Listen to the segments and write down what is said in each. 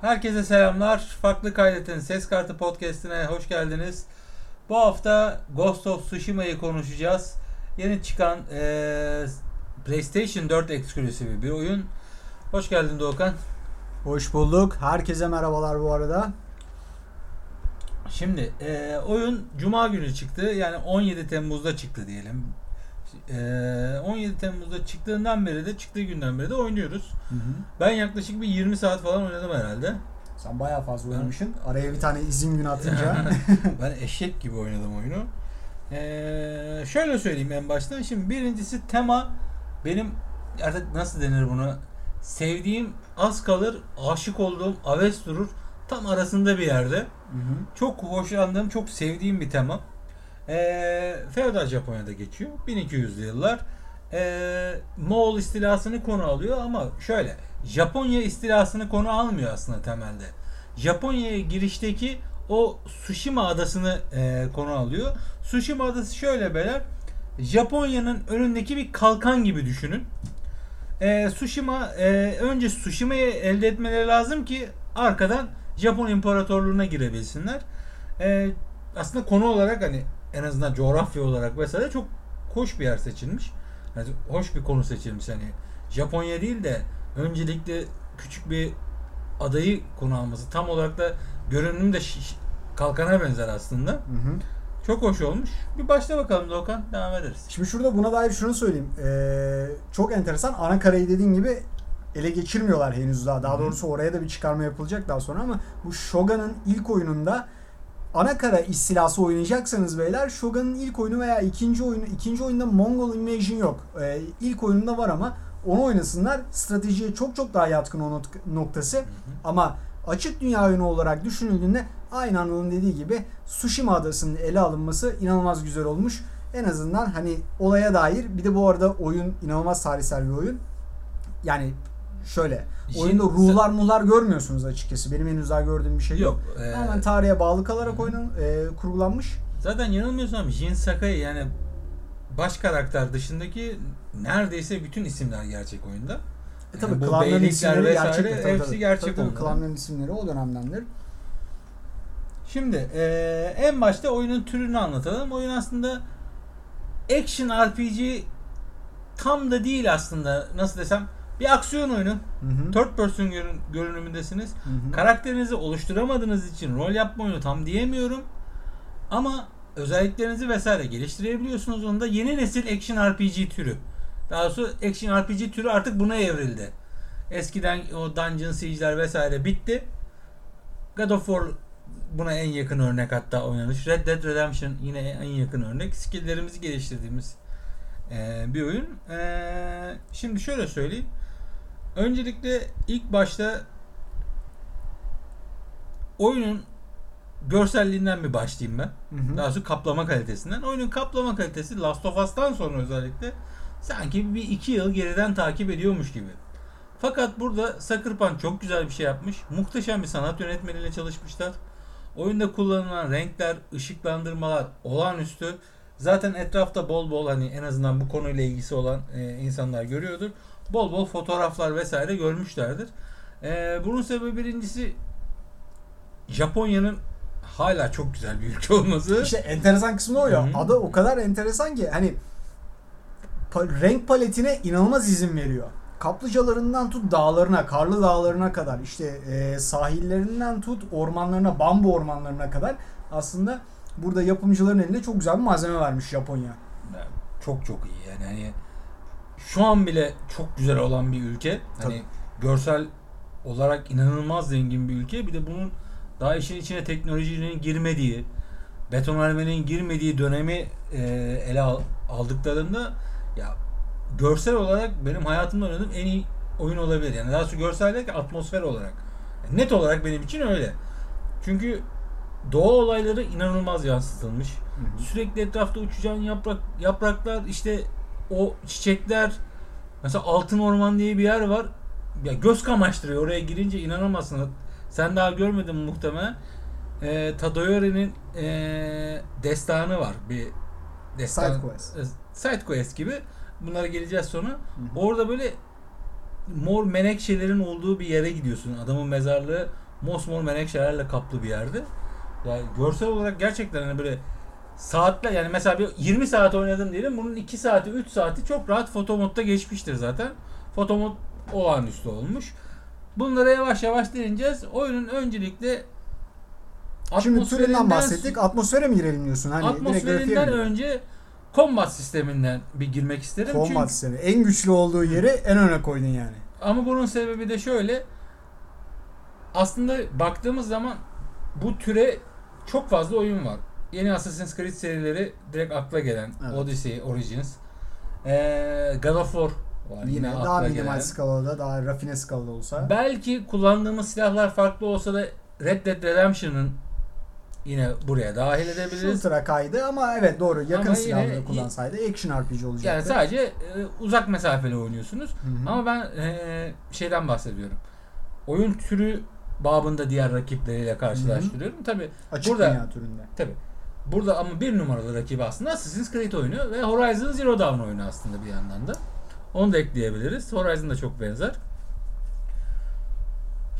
Herkese selamlar. Farklı Kaydet'in Ses Kartı Podcast'ine hoş geldiniz. Bu hafta Ghost of Tsushima'yı konuşacağız. Yeni çıkan eee, PlayStation 4 eksklusifi bir oyun. Hoş geldin Doğukan. Hoş bulduk. Herkese merhabalar bu arada. Şimdi eee, oyun Cuma günü çıktı. Yani 17 Temmuz'da çıktı diyelim. Eee, 17 Temmuz'da çıktığından beri de çıktığı günden beri de oynuyoruz. Ben yaklaşık bir 20 saat falan oynadım herhalde. Sen bayağı fazla oynamışsın. Araya bir tane izin günü atınca. ben eşek gibi oynadım oyunu. Ee, şöyle söyleyeyim en baştan. Şimdi birincisi tema benim artık nasıl denir bunu? Sevdiğim az kalır, aşık olduğum aves durur. Tam arasında bir yerde. Hı hı. Çok hoşlandığım, çok sevdiğim bir tema. Ee, Feodal Japonya'da geçiyor. 1200'lü yıllar. Ee, Moğol istilasını konu alıyor ama şöyle Japonya istilasını konu almıyor aslında temelde. Japonya'ya girişteki o Tsushima adasını e, konu alıyor. Tsushima adası şöyle beyler. Japonya'nın önündeki bir kalkan gibi düşünün. E, Tsushima e, önce Tsushima'yı elde etmeleri lazım ki arkadan Japon İmparatorluğu'na girebilsinler. E, aslında konu olarak hani en azından coğrafya olarak vesaire çok hoş bir yer seçilmiş. Yani hoş bir konu seçilmiş hani Japonya değil de öncelikle küçük bir adayı konu alması tam olarak da görünüm de şiş- kalkana benzer aslında. Hı hı. Çok hoş olmuş. Bir başla bakalım Doğukan. Devam ederiz. Şimdi şurada buna dair şunu söyleyeyim. Ee, çok enteresan. Ana karayı dediğin gibi ele geçirmiyorlar henüz daha. Daha doğrusu oraya da bir çıkarma yapılacak daha sonra ama bu Shogun'un ilk oyununda ana kara istilası oynayacaksanız beyler Shogun'un ilk oyunu veya ikinci oyunu ikinci oyunda Mongol Invasion yok. Ee, ilk oyununda var ama onu oynasınlar. Stratejiye çok çok daha yatkın o noktası. Ama açık dünya oyunu olarak düşünüldüğünde aynı Anıl'ın dediği gibi Tsushima adasının ele alınması inanılmaz güzel olmuş. En azından hani olaya dair bir de bu arada oyun inanılmaz tarihsel bir oyun. Yani şöyle oyunda ruhlar muhlar görmüyorsunuz açıkçası. Benim henüz daha gördüğüm bir şey yok. Yok. e, Tamamen tarihe bağlı kalarak oyunun e, kurgulanmış. zaten yanılmıyorsam Jin Sakai yani baş karakter dışındaki neredeyse bütün isimler gerçek oyunda. E tabi Yani klanların isimleri vesaire gerçek. tabii, hepsi tabii. gerçek Tabii, tabii, klanların isimleri o dönemdendir. Şimdi eee, en başta oyunun türünü anlatalım. Oyun aslında action RPG tam da değil aslında. Nasıl desem bir aksiyon oyunu. Hı hı. Third person görün- görünümündesiniz. Hı hı. Karakterinizi oluşturamadığınız için rol yapma oyunu tam diyemiyorum. Ama özelliklerinizi vesaire geliştirebiliyorsunuz. Onda yeni nesil action RPG türü. Daha doğrusu action RPG türü artık buna evrildi. Eskiden o Dungeon Siege'ler vesaire bitti. God of War buna en yakın örnek hatta oynanış. Red Dead Redemption yine en yakın örnek. Skill'lerimizi geliştirdiğimiz eee, bir oyun. Eee, şimdi şöyle söyleyeyim. Öncelikle ilk başta oyunun görselliğinden bir başlayayım ben. Hı hı. Daha doğrusu kaplama kalitesinden. Oyunun kaplama kalitesi Last of Us'tan sonra özellikle sanki bir iki yıl geriden takip ediyormuş gibi. Fakat burada Sucker Punch çok güzel bir şey yapmış. Muhteşem bir sanat yönetmeniyle çalışmışlar. Oyunda kullanılan renkler, ışıklandırmalar olağanüstü. Zaten etrafta bol bol hani en azından bu konuyla ilgisi olan e, insanlar görüyordur. Bol bol fotoğraflar vesaire görmüşlerdir. E, bunun sebebi birincisi Japonya'nın hala çok güzel bir ülke olması. İşte enteresan kısmı o ya. Hı hı. Ada o kadar enteresan ki hani pa- renk paletine inanılmaz izin veriyor. Kaplıcalarından tut dağlarına, karlı dağlarına kadar işte e, sahillerinden tut ormanlarına, bambu ormanlarına kadar aslında burada yapımcıların elinde çok güzel bir malzeme vermiş Japonya. Çok çok iyi yani hani şu an bile çok güzel olan bir ülke. Hani görsel olarak inanılmaz zengin bir ülke. Bir de bunun daha işin içine teknolojinin girmediği, betonarmenin girmediği dönemi e, ele al- aldıklarında ya görsel olarak benim hayatımda oynadığım en iyi oyun olabilir. Yani daha doğrusu görsel değil ki atmosfer olarak. Yani net olarak benim için öyle. Çünkü doğa olayları inanılmaz yansıtılmış. Sürekli etrafta uçacağın yaprak yapraklar işte o çiçekler mesela Altın Orman diye bir yer var. Ya göz kamaştırıyor. Oraya girince inanamazsın. Sen daha görmedin muhtemelen. Ee, Tadayori'nin ee, destanı var. Bir destan, Side quest. e, Side quest gibi. Bunlara geleceğiz sonra. Orada böyle mor menekşelerin olduğu bir yere gidiyorsun. Adamın mezarlığı mosmor menekşelerle kaplı bir yerdi. Yani görsel olarak gerçekten hani böyle saatler yani mesela bir 20 saat oynadım diyelim. Bunun 2 saati 3 saati çok rahat foto modda geçmiştir zaten. Foto mod olağanüstü olmuş. Bunlara yavaş yavaş değineceğiz. Oyunun öncelikle Şimdi türünden bahsettik. Atmosfere mi girelim diyorsun? Hani atmosferinden önce combat sisteminden bir girmek isterim. Combat Çünkü, sistemi. En güçlü olduğu yeri en öne koydun yani. ama bunun sebebi de şöyle. Aslında baktığımız zaman bu türe çok fazla oyun var. Yeni Assassin's Creed serileri direkt akla gelen. Evet. Odyssey, Origins. Ee, God of War var. Yine akla daha minimal gelen. skalada, daha rafine skalada olsa. Belki kullandığımız silahlar farklı olsa da Red Dead Redemption'ın yine buraya dahil edebiliriz. Shooter'a kaydı ama evet doğru yakın Ama yine- silahları kullansaydı action RPG olacaktı. Yani sadece e, uzak mesafeli oynuyorsunuz. Hı hı. Ama ben e, şeyden bahsediyorum. Oyun türü babında diğer rakipleriyle karşılaştırıyorum. Tabi Açık burada- dünya türünde. tabi burada ama bir numaralı rakibi aslında Assassin's Creed oyunu ve Horizon Zero Dawn oyunu aslında bir yandan da. Onu da ekleyebiliriz. Horizon da çok benzer.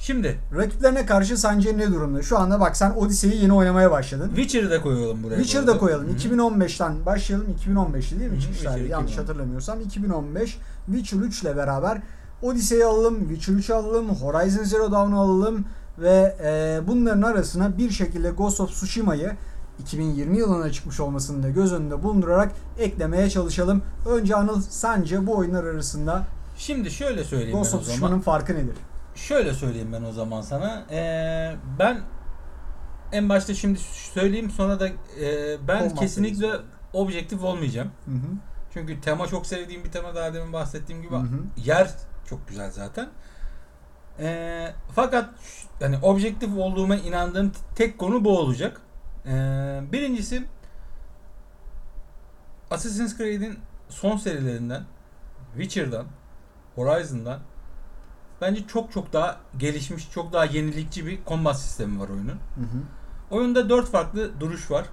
Şimdi Rakiplerine karşı sence ne durumda? Şu anda bak sen Odyssey'i yeni oynamaya başladın. Witcher'ı da koyalım buraya. bu Witcher'ı da koyalım. Hı hı. 2015'ten başlayalım. 2015'ti değil mi tarihi? Yanlış 2015. hatırlamıyorsam. 2015 Witcher 3 ile beraber Odyssey'i alalım, Witcher 3'ü alalım, Horizon Zero Dawn'u alalım ve e, bunların arasına bir şekilde Ghost of Tsushima'yı 2020 yılına çıkmış olmasını da göz önünde bulundurarak eklemeye çalışalım. Önce Anıl sence bu oyunlar arasında Şimdi şöyle söyleyeyim Ghost ben o zaman. Farkı nedir? Şöyle söyleyeyim ben o zaman sana. Ee, ben en başta şimdi söyleyeyim sonra da e, ben Olmaz kesinlikle diyorsun. objektif olmayacağım. Hı hı. Çünkü tema çok sevdiğim bir tema daha demin bahsettiğim gibi Hı hı. yer çok güzel zaten. Ee, fakat yani objektif olduğuma inandığım tek konu bu olacak. Ee, birincisi Assassin's Creed'in son serilerinden Witcher'dan Horizon'dan bence çok çok daha gelişmiş, çok daha yenilikçi bir combat sistemi var oyunun. Hı hı. Oyunda dört farklı duruş var.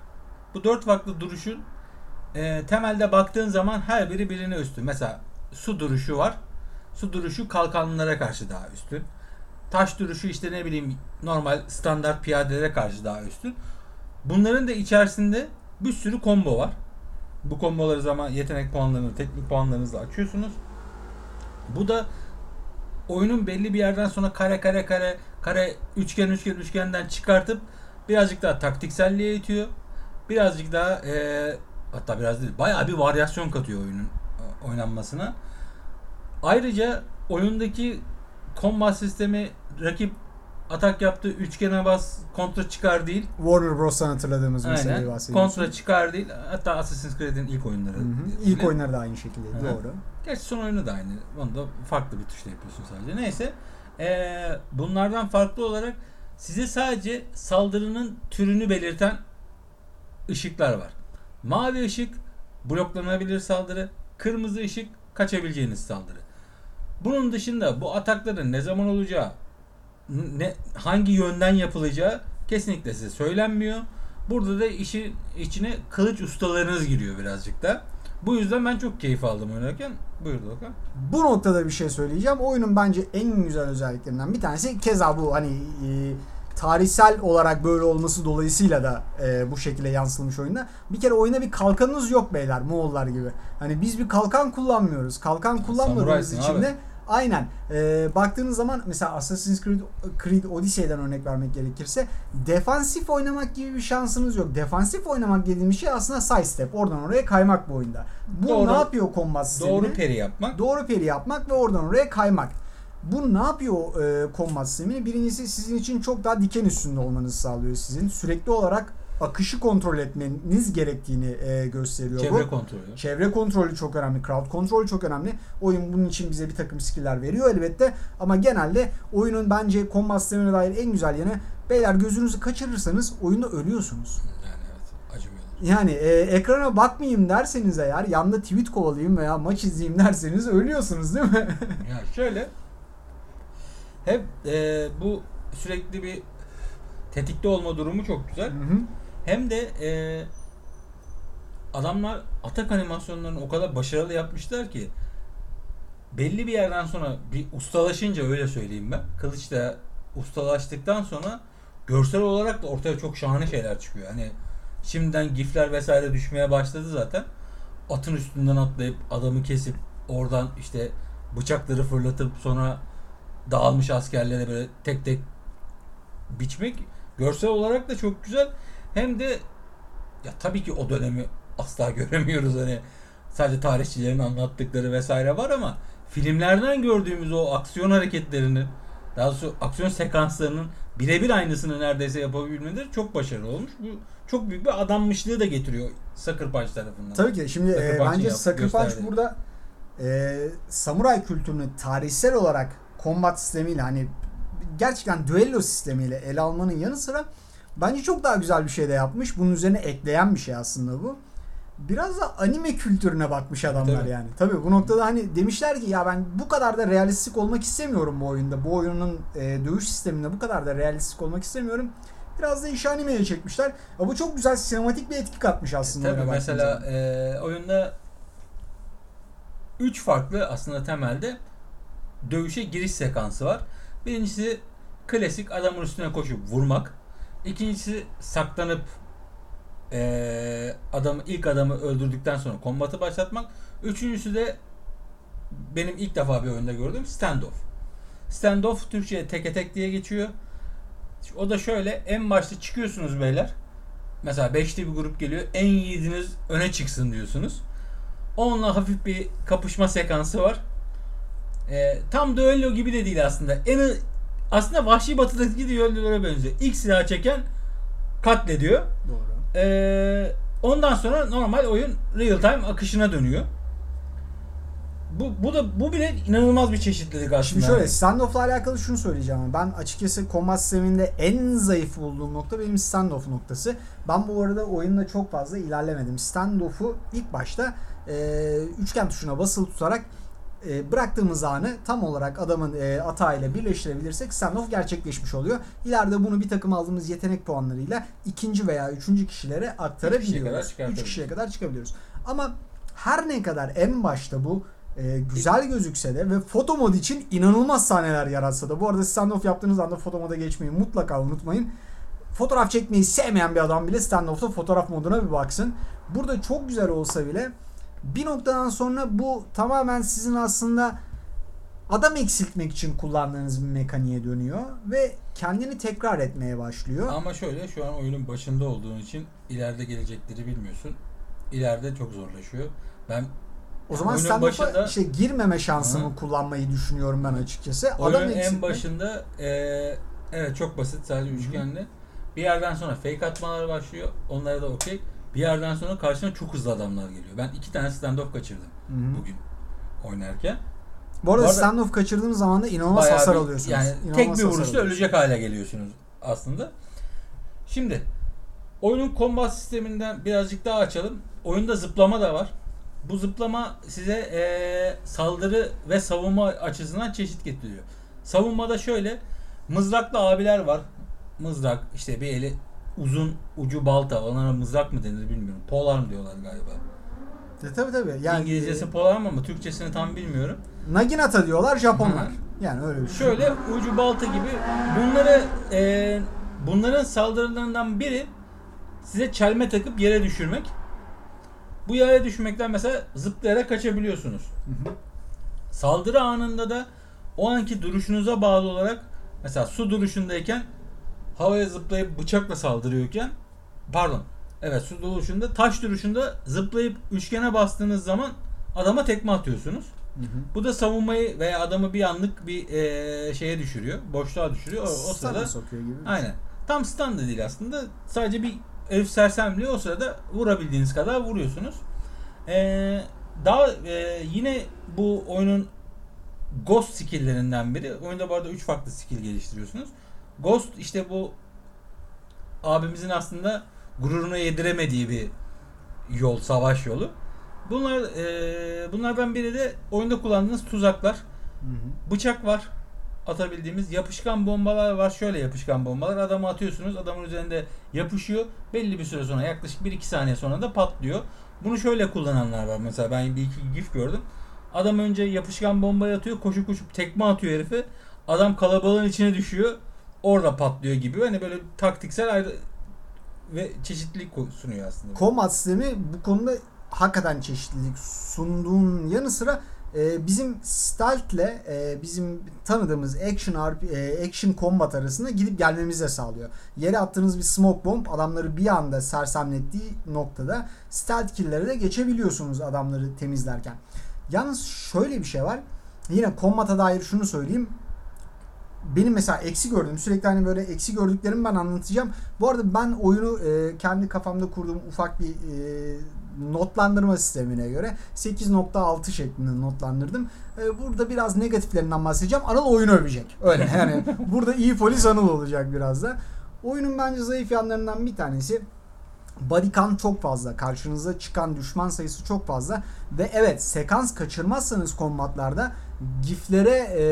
Bu dört farklı duruşun e, temelde baktığın zaman her biri birine üstün. Mesela su duruşu var. Su duruşu kalkanlara karşı daha üstün. Taş duruşu işte ne bileyim normal standart piyadelere karşı daha üstün. Bunların da içerisinde bir sürü combo var. Bu komboları zaman yetenek puanlarını, teknik puanlarınızla açıyorsunuz. Bu da oyunun belli bir yerden sonra kare kare kare kare üçgen üçgen üçgenden çıkartıp birazcık daha taktikselliğe itiyor. Birazcık daha eee, hatta biraz değil bayağı bir varyasyon katıyor oyunun e, oynanmasına. Ayrıca oyundaki combat sistemi rakip atak yaptığı üçgene bas kontra çıkar değil. Warner Bros'tan hatırladığımız meseleyi Aynen. bahsediyorsun. Kontra çıkar değil. Hatta Assassin's Creed'in ilk oyunları. Hı hı. İlk oyunları da aynı şekilde. Hı. Doğru. Gerçi son oyunu da aynı. Onu da farklı bir tuşla yapıyorsun sadece. Neyse. Ee, bunlardan farklı olarak size sadece saldırının türünü belirten ışıklar var. Mavi ışık bloklanabilir saldırı. Kırmızı ışık kaçabileceğiniz saldırı. Bunun dışında bu atakların ne zaman olacağı, ne hangi yönden yapılacağı kesinlikle size söylenmiyor. Burada da işin içine kılıç ustalarınız giriyor birazcık da. Bu yüzden ben çok keyif aldım oynarken. Buyur Doğukan. Bu noktada bir şey söyleyeceğim. Oyunun bence en güzel özelliklerinden bir tanesi keza bu hani e, tarihsel olarak böyle olması dolayısıyla da e, bu şekilde yansıtılmış oyunda. Bir kere oyuna bir kalkanınız yok beyler Moğollar gibi. Hani biz bir kalkan kullanmıyoruz. Kalkan kullanmadığımız için de aynen e, baktığınız zaman mesela Assassin's Creed, Creed Odyssey'den örnek vermek gerekirse defansif oynamak gibi bir şansınız yok. Defansif oynamak dediğimiz şey aslında side step. Oradan oraya kaymak bu oyunda. Bu Doğru. ne yapıyor combat sistemini? Doğru peri yapmak. Doğru peri yapmak ve oradan oraya kaymak. Bu ne yapıyor e, combat sistemini? Birincisi sizin için çok daha diken üstünde olmanızı sağlıyor sizin. Sürekli olarak akışı kontrol etmeniz gerektiğini e, gösteriyor Çevre bu. kontrolü. Çevre kontrolü çok önemli, crowd kontrolü çok önemli. Oyun bunun için bize bir takım skill'ler veriyor elbette. Ama genelde oyunun bence combat sistemine dair en güzel yanı beyler gözünüzü kaçırırsanız oyunda ölüyorsunuz. Yani evet acımıyorlar. Yani e, ekrana bakmayayım derseniz eğer yanda tweet kovalayayım veya maç izleyeyim derseniz ölüyorsunuz değil mi? Yani şöyle hep e, bu sürekli bir tetikte olma durumu çok güzel. Hı hı. Hem de e, adamlar atak animasyonlarını o kadar başarılı yapmışlar ki belli bir yerden sonra bir ustalaşınca öyle söyleyeyim ben. Kılıçla ustalaştıktan sonra görsel olarak da ortaya çok şahane şeyler çıkıyor. Hani şimdiden gifler vesaire düşmeye başladı zaten. Atın üstünden atlayıp adamı kesip oradan işte bıçakları fırlatıp sonra dağılmış askerlere böyle tek tek biçmek görsel olarak da çok güzel. Hem de ya tabii ki o dönemi asla göremiyoruz hani sadece tarihçilerin anlattıkları vesaire var ama filmlerden gördüğümüz o aksiyon hareketlerini daha doğrusu aksiyon sekanslarının birebir aynısını neredeyse yapabilmeleri çok başarılı olmuş. Bu çok büyük bir adanmışlığı da getiriyor Sucker Punch tarafından. Tabii ki. Şimdi Sucker e, bence Sucker Punch burada e, samuray kültürünü tarihsel olarak kombat sistemiyle hani gerçekten düello sistemiyle ele almanın yanı sıra bence çok daha güzel bir şey de yapmış. Bunun üzerine ekleyen bir şey aslında bu. Biraz da anime kültürüne bakmış adamlar Tabii. yani. Tabii bu noktada hani demişler ki ya ben bu kadar da realistik olmak istemiyorum bu oyunda. Bu oyunun e, dövüş sisteminde bu kadar da realistik olmak istemiyorum. Biraz da işi animeye çekmişler. Ya bu çok güzel sinematik bir etki katmış aslında. Tabii oyuna mesela e, oyunda üç farklı aslında temelde dövüşe giriş sekansı var. Birincisi klasik adamın üstüne koşup vurmak. İkincisi saklanıp e, adamı ilk adamı öldürdükten sonra kombatı başlatmak. Üçüncüsü de benim ilk defa bir oyunda gördüğüm standoff. Standoff Türkçe'ye teke tek diye geçiyor. O da şöyle en başta çıkıyorsunuz beyler. Mesela 5'li bir grup geliyor. En yiğidiniz öne çıksın diyorsunuz. Onunla hafif bir kapışma sekansı var. Ee, tam düello gibi de değil aslında. En aslında Vahşi Batı'daki düellolara benziyor. İlk silah çeken katlediyor. Doğru. Ee, ondan sonra normal oyun real time akışına dönüyor. Bu, bu da bu bile inanılmaz bir çeşitlilik aslında. Şimdi şöyle standoff'la alakalı şunu söyleyeceğim ben açıkçası combat sisteminde en zayıf bulduğum nokta benim standoff noktası. Ben bu arada oyunda çok fazla ilerlemedim. Standoff'u ilk başta e, üçgen tuşuna basılı tutarak e, bıraktığımız anı tam olarak adamın e, atağıyla birleştirebilirsek standoff gerçekleşmiş oluyor. İleride bunu bir takım aldığımız yetenek puanlarıyla ikinci veya üçüncü kişilere kadar aktarabiliyoruz. çıkartabiliyoruz. Üç kişiye kadar çıkabiliyoruz. Ama her ne kadar en başta bu e, güzel gözükse de ve foto mod için inanılmaz sahneler yaratsa da bu arada standoff yaptığınız anda foto moda geçmeyi mutlaka unutmayın. Fotoğraf çekmeyi sevmeyen bir adam bile standoff'ta fotoğraf moduna bir baksın. Burada çok güzel olsa bile bir noktadan sonra bu tamamen sizin aslında adam eksiltmek için kullandığınız bir mekaniğe dönüyor ve kendini tekrar etmeye başlıyor. Ama şöyle şu an oyunun başında olduğun için ileride gelecekleri bilmiyorsun. İleride çok zorlaşıyor. Ben O zaman standoff'a başında- işte girmeme şansımı Hı. kullanmayı düşünüyorum ben açıkçası. oyunun en eksiltmek- başında eee, evet çok basit sadece Hı hı. üçgenli. Bir yerden sonra fake atmalar başlıyor. Onlara da okey. Bir yerden sonra karşına çok hızlı adamlar geliyor. Ben iki tane standoff kaçırdım Hı hı. bugün oynarken. Bu arada, Bu arada- standoff kaçırdığınız zaman da inanılmaz hasar bir- alıyorsunuz. Yani İnanılmaz tek bir vuruşta ölecek hale geliyorsunuz aslında. Şimdi oyunun combat sisteminden birazcık daha açalım. Oyunda zıplama da var. Bu zıplama size eee, saldırı ve savunma açısından çeşit getiriyor. Savunmada şöyle mızraklı abiler var. Mızrak işte bir eli uzun ucu balta. Onlara mızrak mı denir bilmiyorum. Polar diyorlar galiba. E, tabii tabii. Yani, İngilizcesi polar mı ama Türkçesini tam bilmiyorum. Naginata diyorlar Japonlar. Hı. Yani öyle bir şey. Şöyle ucu balta gibi bunları e, bunların saldırılarından biri size çelme takıp yere düşürmek. Bu yere düşmekten mesela zıplayarak kaçabiliyorsunuz. Hı hı. Saldırı anında da o anki duruşunuza bağlı olarak mesela su duruşundayken havaya zıplayıp bıçakla saldırıyorken pardon evet su duruşunda taş duruşunda zıplayıp üçgene bastığınız zaman adama tekme atıyorsunuz. Hı hı. Bu da savunmayı veya adamı bir anlık bir eee, şeye düşürüyor. Boşluğa düşürüyor. O, o sırada sokuyor gibi. şey. aynen. Tam stand da değil aslında. Sadece bir herif sersemliği o sırada vurabildiğiniz kadar vuruyorsunuz. Eee, daha eee, yine bu oyunun Ghost skill'lerinden biri. Oyunda bu arada 3 farklı skill geliştiriyorsunuz. Ghost işte bu abimizin aslında gururuna yediremediği bir yol, savaş yolu. Bunlar eee, bunlardan biri de oyunda kullandığınız tuzaklar. Hı hı. Bıçak var. Atabildiğimiz yapışkan bombalar var. Şöyle yapışkan bombalar. Adamı atıyorsunuz. Adamın üzerinde yapışıyor. Belli bir süre sonra yaklaşık 1-2 saniye sonra da patlıyor. Bunu şöyle kullananlar var. Mesela ben bir iki gif gördüm. Adam önce yapışkan bombayı atıyor. Koşu koşup tekme atıyor herife. Adam kalabalığın içine düşüyor. Orada patlıyor gibi. Hani böyle taktiksel ayrı ve çeşitlilik sunuyor aslında. Combat sistemi bu konuda hakikaten çeşitlilik sunduğun yanı sıra e, bizim stealth'le e, bizim tanıdığımız action RP, e, action combat arasında gidip gelmemizi de sağlıyor. Yere attığınız bir smoke bomb adamları bir anda sersemlettiği noktada stealth kill'lere de geçebiliyorsunuz adamları temizlerken. Yalnız şöyle bir şey var. Yine combat'a dair şunu söyleyeyim. Benim mesela eksi gördüğüm sürekli hani böyle eksi gördüklerimi ben anlatacağım. Bu arada ben oyunu e, kendi kafamda kurduğum ufak bir e, notlandırma sistemine göre 8.6 şeklinde notlandırdım. E, burada biraz negatiflerinden bahsedeceğim. Anıl oyunu övecek. Öyle yani burada iyi polis Anıl olacak biraz da. Oyunun bence zayıf yanlarından bir tanesi body count çok fazla. Karşınıza çıkan düşman sayısı çok fazla. Ve evet sekans kaçırmazsanız kombatlarda giflere e,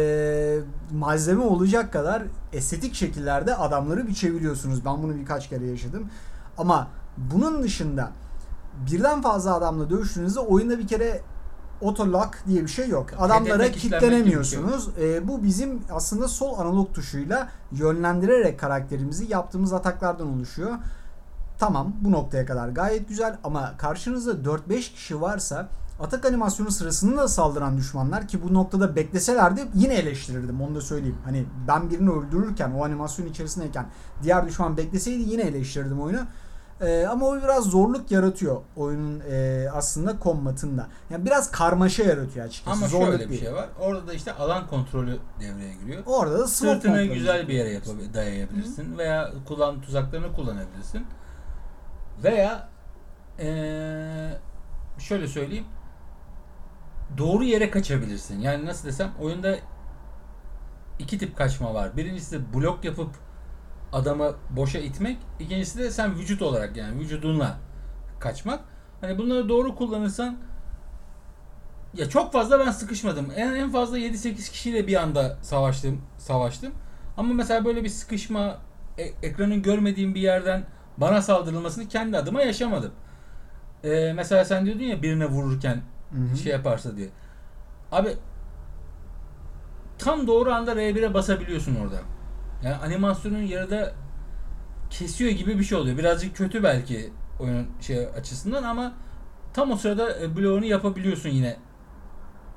malzeme olacak kadar estetik şekillerde adamları biçebiliyorsunuz. Ben bunu birkaç kere yaşadım. Ama bunun dışında birden fazla adamla dövüştüğünüzde oyunda bir kere autolock diye bir şey yok. Adamlara Hedefe kilitlenmek kitlenemiyorsunuz. E, bu bizim aslında sol analog tuşuyla yönlendirerek karakterimizi yaptığımız ataklardan oluşuyor. Tamam bu noktaya kadar gayet güzel ama karşınızda 4-5 kişi varsa atak animasyonu sırasında da saldıran düşmanlar ki bu noktada bekleselerdi yine eleştirirdim onu da söyleyeyim. Hani ben birini öldürürken o animasyon içerisindeyken diğer düşman bekleseydi yine eleştirirdim oyunu. Ee, ama o biraz zorluk yaratıyor oyunun e, aslında kombatında. Yani biraz karmaşa yaratıyor açıkçası. Ama Zorluk şöyle bir şey var. Orada da işte alan kontrolü devreye giriyor. Orada da Sırtını güzel bir yere yapabi- dayayabilirsin veya kullan tuzaklarını kullanabilirsin. Veya eee, şöyle söyleyeyim doğru yere kaçabilirsin. Yani nasıl desem oyunda iki tip kaçma var. Birincisi blok yapıp adamı boşa itmek. İkincisi de sen vücut olarak yani vücudunla kaçmak. Hani bunları doğru kullanırsan ya çok fazla ben sıkışmadım. En en fazla 7-8 kişiyle bir anda savaştım, savaştım. Ama mesela böyle bir sıkışma e- ekranın görmediğim bir yerden bana saldırılmasını kendi adıma yaşamadım. Ee, mesela sen diyordun ya birine vururken Hı hı. şey yaparsa diye. Abi tam doğru anda R1'e basabiliyorsun orada. Yani animasyonun yarıda kesiyor gibi bir şey oluyor. Birazcık kötü belki oyunun şey açısından ama tam o sırada e, bloğunu yapabiliyorsun yine.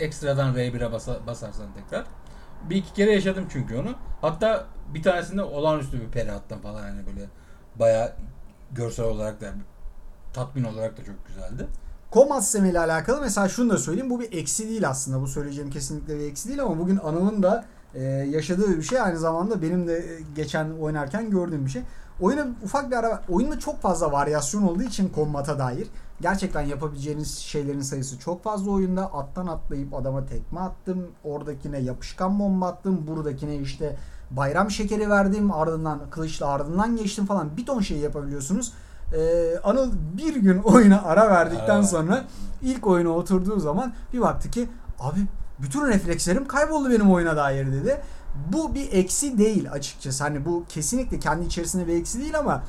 Ekstradan R1'e basa, basarsan tekrar. Bir iki kere yaşadım çünkü onu. Hatta bir tanesinde olağanüstü bir peri attım falan yani böyle bayağı görsel olarak da tatmin olarak da çok güzeldi. Combat sistemiyle alakalı mesela şunu da söyleyeyim. Bu bir eksi değil aslında. Bu söyleyeceğim kesinlikle bir eksi değil ama bugün Anıl'ın da e, yaşadığı bir şey. Aynı zamanda benim de e, geçen oynarken gördüğüm bir şey. Oyuna ufak bir ara oyunda çok fazla varyasyon olduğu için kombata dair gerçekten yapabileceğiniz şeylerin sayısı çok fazla oyunda. Attan atlayıp adama tekme attım. Oradakine yapışkan bomba attım. Buradakine işte bayram şekeri verdim. Ardından kılıçla ardından geçtim falan. Bir ton şey yapabiliyorsunuz. Ee, Anıl bir gün oyuna ara verdikten sonra ilk oyuna oturduğu zaman bir baktı ki abi bütün reflekslerim kayboldu benim oyuna dair dedi. Bu bir eksi değil açıkçası. Hani bu kesinlikle kendi içerisinde bir eksi değil ama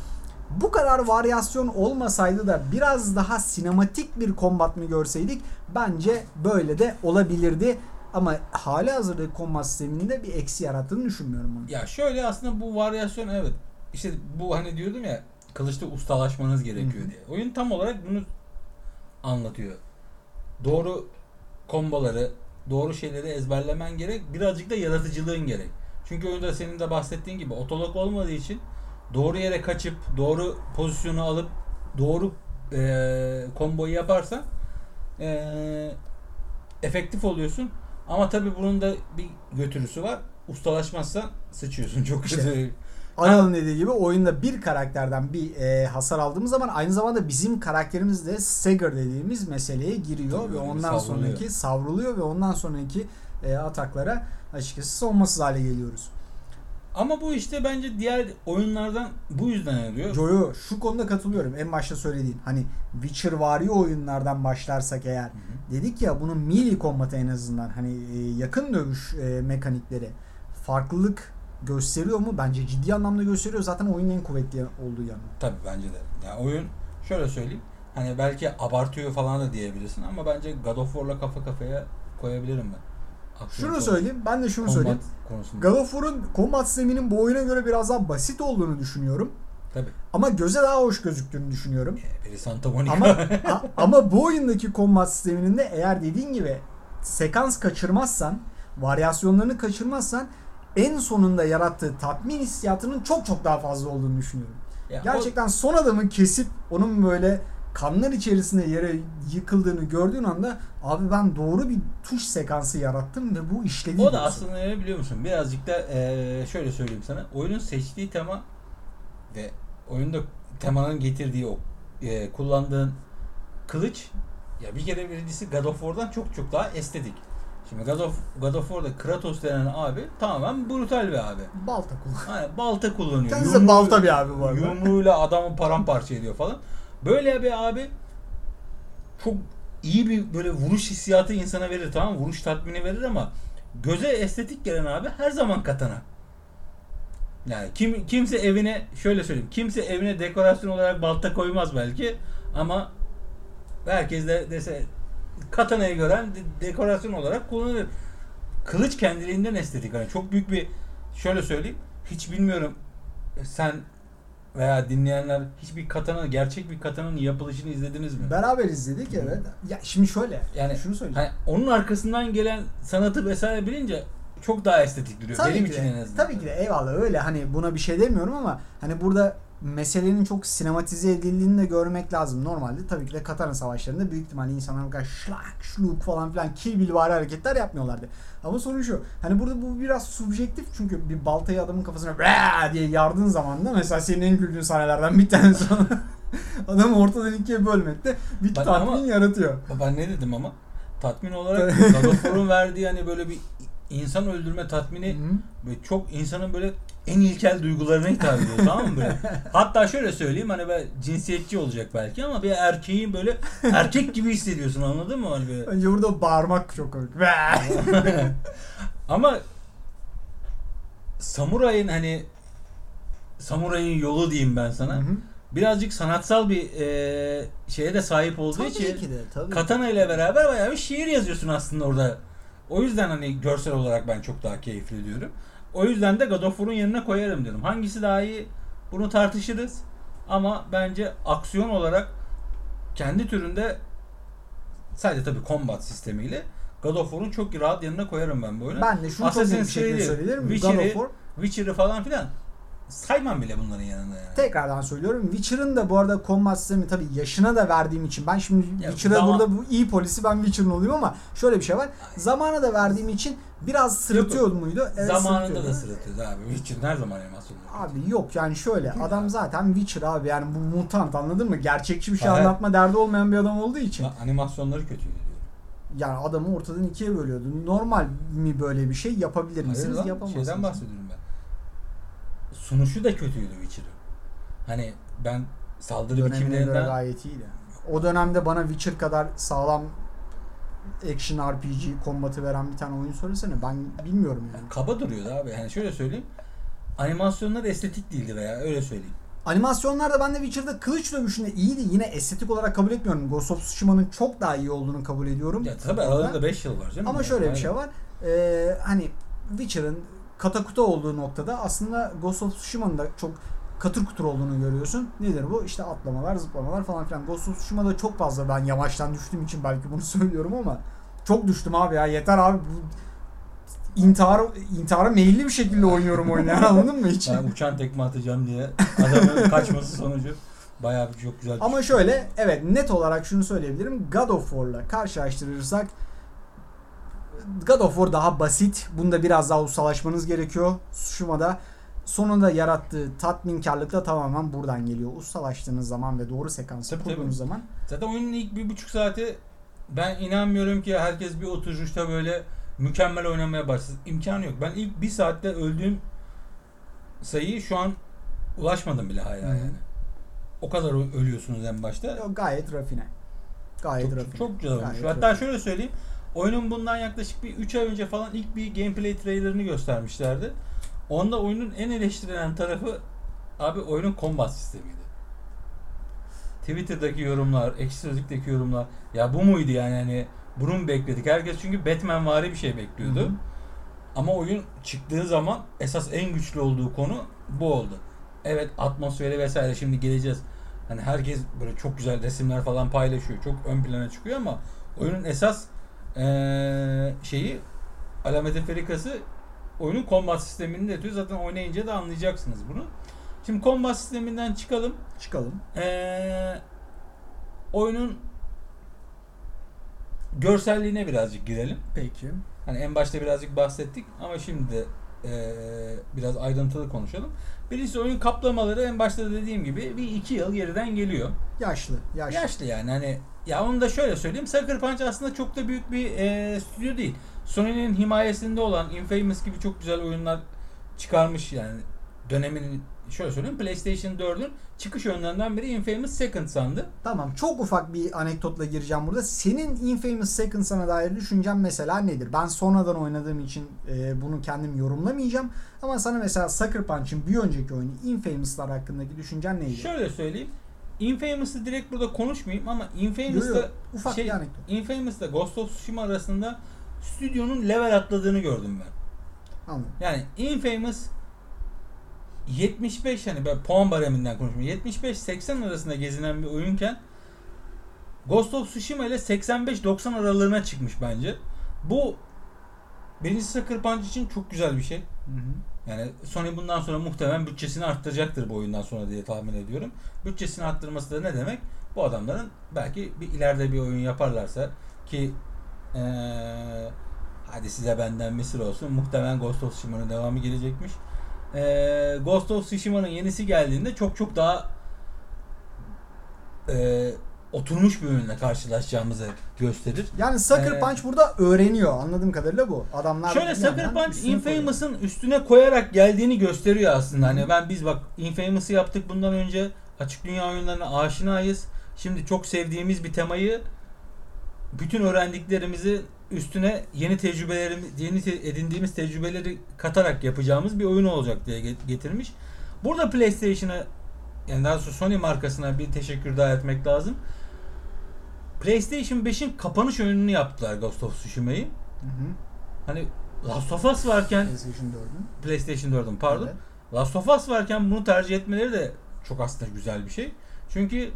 bu kadar varyasyon olmasaydı da biraz daha sinematik bir kombat mı görseydik bence böyle de olabilirdi. Ama hali hazırda kombat sisteminde bir eksi yarattığını düşünmüyorum bunu. Ya şöyle aslında bu varyasyon evet. İşte bu hani diyordum ya kılıçta ustalaşmanız gerekiyor Hı diye. Oyun tam olarak bunu anlatıyor. Doğru komboları, doğru şeyleri ezberlemen gerek. Birazcık da yaratıcılığın gerek. Çünkü oyunda senin de bahsettiğin gibi otolog olmadığı için doğru yere kaçıp doğru pozisyonu alıp doğru eee komboyu yaparsan eee, efektif oluyorsun. Ama tabii bunun da bir götürüsü var. Ustalaşmazsan sıçıyorsun çok İşte. kötü. Anıl'ın dediği gibi oyunda bir karakterden bir e, hasar aldığımız zaman aynı zamanda bizim karakterimiz de stagger dediğimiz meseleye giriyor Tabii ve ondan savruluyor. sonraki savruluyor ve ondan sonraki e, ataklara açıkçası savunmasız hale geliyoruz. Ama bu işte bence diğer oyunlardan bu yüzden alıyor. Joyo şu konuda katılıyorum. En başta söylediğin hani Witcher vari oyunlardan başlarsak eğer dedik ya bunun melee kombatı en azından hani e, yakın dövüş e, mekanikleri farklılık gösteriyor mu? Bence ciddi anlamda gösteriyor. Zaten oyunun en kuvvetli olduğu yanı. Tabii bence de. Ya oyun şöyle söyleyeyim. Hani belki abartıyor falan da diyebilirsin ama bence God of War'la kafa kafaya koyabilirim ben. Aksiyon Şunu konusu- söyleyeyim. Ben de şunu combat söyleyeyim. konusunda. God of War'un combat sisteminin bu oyuna göre biraz daha basit olduğunu düşünüyorum. Tabii. Ama göze daha hoş gözüktüğünü düşünüyorum. Biri Santa Monica. Ama a- ama bu oyundaki combat sisteminin de eğer dediğin gibi sekans kaçırmazsan, varyasyonlarını kaçırmazsan en sonunda yarattığı tatmin hissiyatının çok çok daha fazla olduğunu düşünüyorum. Ya o- Gerçekten son adamı kesip onun böyle kanlar içerisinde yere yıkıldığını gördüğün anda abi ben doğru bir tuş sekansı yarattım ve bu işledi. O da aslında ne biliyor musun? Birazcık da eee, şöyle söyleyeyim sana. Oyunun seçtiği tema ve oyunda temanın getirdiği o eee, kullandığın kılıç ya bir kere birincisi God of War'dan çok çok daha estetik. Şimdi God of, God of War'da Kratos denen abi tamamen brutal bir abi. balta kullan. Hani balta kullanıyor. Kendisi de balta bir abi bu arada. Yumruğuyla adamı paramparça ediyor falan. Böyle bir abi çok iyi bir böyle vuruş hissiyatı insana verir tamam? Vuruş tatmini verir ama göze estetik gelen abi her zaman katana. Yani kim kimse evine şöyle söyleyeyim. Kimse evine dekorasyon olarak balta koymaz belki ama herkes de dese katanayı gören de- dekorasyon olarak kullanır. Kılıç kendiliğinden estetik. Hani çok büyük bir şöyle söyleyeyim. Hiç bilmiyorum sen veya dinleyenler hiçbir katana gerçek bir katanın yapılışını izlediniz mi? Beraber izledik evet. Ya şimdi şöyle. Yani şunu söyleyeceğim. Hani onun arkasından gelen sanatı vesaire bilince çok daha estetik duruyor. Tabii Benim için de, en azından. Tabii ki de eyvallah öyle hani buna bir şey demiyorum ama hani burada meselenin çok sinematize edildiğini de görmek lazım. Normalde tabii ki de Katana savaşlarında büyük ihtimalle insanlar bu kadar şlak, şluk falan filan kill bill vari hareketler yapmıyorlardı. Ama sorun şu. Hani burada bu biraz subjektif çünkü bir baltayı adamın kafasına "Vaa!" diye yardığın zaman da mesela senin en güldüğün sahnelerden bir tanesi sonra adamı ortadan ikiye bölmekte bir Ben tatmin ama- yaratıyor. Ben ne dedim ama tatmin olarak God verdiği hani böyle bir insan öldürme tatmini Hı. böyle çok insanın böyle en ilkel duygularına hitap ediyor tamam mı böyle? Hatta şöyle söyleyeyim hani ben cinsiyetçi olacak belki ama bir erkeğin böyle erkek gibi hissediyorsun anladın mı? Hani böyle Önce burada bağırmak çok komik. Ama samurayın hani samurayın yolu diyeyim ben sana. Hı hı. Birazcık sanatsal bir e, şeye de sahip olduğu Tabii için ki de tabii. katana ile beraber bayağı bir şiir yazıyorsun aslında orada. O yüzden hani görsel olarak ben çok daha keyifli diyorum. O yüzden de God of War'un yanına koyarım diyorum. Hangisi daha iyi bunu tartışırız. Ama bence aksiyon olarak kendi türünde sadece tabii combat sistemiyle God of War'un çok rahat yanına koyarım ben böyle. Ben de şunu çok net bir Assassin's şekilde. God of War Witcher'ı falan filan saymam bile bunların yanında yani. tekrardan söylüyorum. Witcher'ın da bu arada combat sistemi tabii yaşına da verdiğim için ben şimdi Ya Witcher'a zaman- burada bu iyi polisi ben Witcher'ın olayım ama şöyle bir şey var. Zamana da verdiğim için biraz sırıtıyor muydu? Evet, Zamanında da sırıtıyordu abi. Witcher her zaman animasyonda. Abi yok yani şöyle adam zaten Witcher abi yani bu mutant anladın mı? Gerçekçi bir şey Evet. anlatma derdi olmayan bir adam olduğu için. Animasyonları kötüydü. Yani adamı ortadan ikiye bölüyordu. Normal mi böyle bir şey yapabilir Hayır misiniz? lan, Yapamazsınız. şeyden bahsediyorum ben. Sunuşu da kötüydü Witcher'ın. Hani ben saldırı biçimlerinden gayet iyiydi. O dönemde bana Witcher kadar sağlam action RPG kombatı veren bir tane oyun söylesene. Ben bilmiyorum yani. kaba duruyordu abi. Yani şöyle söyleyeyim. Animasyonlar estetik değildi veya öyle söyleyeyim. Animasyonlar da ben de Witcher'da kılıç dövüşünde iyiydi. Yine estetik olarak kabul etmiyorum. Ghost of Tsushima'nın çok daha iyi olduğunu kabul ediyorum. Ya tabii aralarında 5 yıl var canım. Ama Yani şöyle bir şey var. Ee, hani Witcher'ın katakuta olduğu noktada aslında Ghost of Tsushima'nın da çok katır kutur olduğunu görüyorsun. Nedir bu? İşte atlamalar, zıplamalar falan filan. Ghost of Tsushima'da çok fazla ben yamaçtan düştüğüm için belki bunu söylüyorum ama çok düştüm abi ya. Yeter abi. Bu intihar intihara meyilli bir şekilde oynuyorum oyunu yani anladın mı hiç? Ben uçan tekme atacağım diye adamın kaçması sonucu bayağı bir çok güzel. Ama şöyle evet net olarak şunu söyleyebilirim. God of War'la karşılaştırırsak God of War daha basit. Bunda biraz daha ustalaşmanız gerekiyor. Tsushima'da sonunda yarattığı tatminkarlık da tamamen buradan geliyor. Ustalaştığınız zaman ve doğru sekansı Tabii, kurduğunuz tabii. zaman Zaten oyunun ilk bir buçuk saati ben inanmıyorum ki herkes bir oturuşta böyle mükemmel oynamaya başlasın. İmkanı yok. Ben ilk bir saatte öldüğüm sayıyı şu an ulaşmadım bile hala yani. O kadar ölüyorsunuz en başta. Yo, gayet rafine. Gayet Çok, rafine. çok güzel olmuş. Hatta rafine. şöyle söyleyeyim. Oyunun bundan yaklaşık bir 3 ay önce falan ilk bir gameplay trailerını göstermişlerdi. Onda oyunun en eleştirilen tarafı abi oyunun combat sistemiydi. Twitter'daki yorumlar, ekşi sözlükteki yorumlar ya bu muydu yani hani bunu mu bekledik? Herkes çünkü Batman vari bir şey bekliyordu. Hı hı. Ama oyun çıktığı zaman esas en güçlü olduğu konu bu oldu. Evet atmosferi vesaire şimdi geleceğiz. Hani herkes böyle çok güzel resimler falan paylaşıyor. Çok ön plana çıkıyor ama oyunun esas eee, şeyi alameti ferikası oyunun combat sistemini de yatıyor. Zaten oynayınca da anlayacaksınız bunu. Şimdi combat sisteminden çıkalım. Çıkalım. Ee, oyunun görselliğine birazcık girelim. Peki. Hani en başta birazcık bahsettik ama şimdi de ee, biraz ayrıntılı konuşalım. Birincisi oyun kaplamaları en başta dediğim gibi bir iki yıl geriden geliyor. Yaşlı. Yaşlı. Yaşlı yani hani ya onu da şöyle söyleyeyim. Sucker Punch aslında çok da büyük bir ee, stüdyo değil. Sony'nin himayesinde olan Infamous gibi çok güzel oyunlar çıkarmış yani döneminin şöyle söyleyeyim PlayStation 4'ün çıkış oyunlarından biri Infamous Second sandı. Tamam çok ufak bir anekdotla gireceğim burada. Senin Infamous Second sana dair düşüncen mesela nedir? Ben sonradan oynadığım için e, bunu kendim yorumlamayacağım. Ama sana mesela Sucker Punch'ın bir önceki oyunu Infamous'lar hakkındaki düşüncen neydi? Şöyle söyleyeyim. Infamous'ı direkt burada konuşmayayım ama Infamous'ta ufak şey, bir anekdot. Infamous'ta Ghost of Tsushima arasında stüdyonun level atladığını gördüm ben. Anladım. Yani Infamous 75 hani ben puan bareminden konuşmuyorum. 75-80 arasında gezinen bir oyunken Ghost of Tsushima ile 85-90 aralığına çıkmış bence. Bu birinci Sucker Punch için çok güzel bir şey. Hı hı. Yani Sony bundan sonra muhtemelen bütçesini arttıracaktır bu oyundan sonra diye tahmin ediyorum. Bütçesini arttırması da ne demek? Bu adamların belki bir ileride bir oyun yaparlarsa ki eee, hadi size benden bir sır olsun. Muhtemelen Ghost of Tsushima'nın devamı gelecekmiş. Eee, Ghost of Tsushima'nın yenisi geldiğinde çok çok daha eee, oturmuş bir oyunla karşılaşacağımızı gösterir. Yani Sucker Ee, Punch burada öğreniyor. Anladığım kadarıyla bu. Adamlar Şöyle Sucker Punch. Infamous'ın üstüne koyarak geldiğini gösteriyor aslında. Hani ben biz bak Infamous'ı yaptık bundan önce. Açık dünya oyunlarına aşinayız. Şimdi çok sevdiğimiz bir temayı bütün öğrendiklerimizi üstüne yeni tecrübelerimiz, yeni te- edindiğimiz tecrübeleri katarak yapacağımız bir oyun olacak diye get- getirmiş. Burada PlayStation'a yani daha doğrusu Sony markasına bir teşekkür daha etmek lazım. PlayStation 5'in kapanış oyununu yaptılar Ghost of Tsushima'yı. Hani Last of Us varken PlayStation 4'ün. PlayStation 4'ün pardon. Evet. Last of Us varken bunu tercih etmeleri de çok aslında güzel bir şey. Çünkü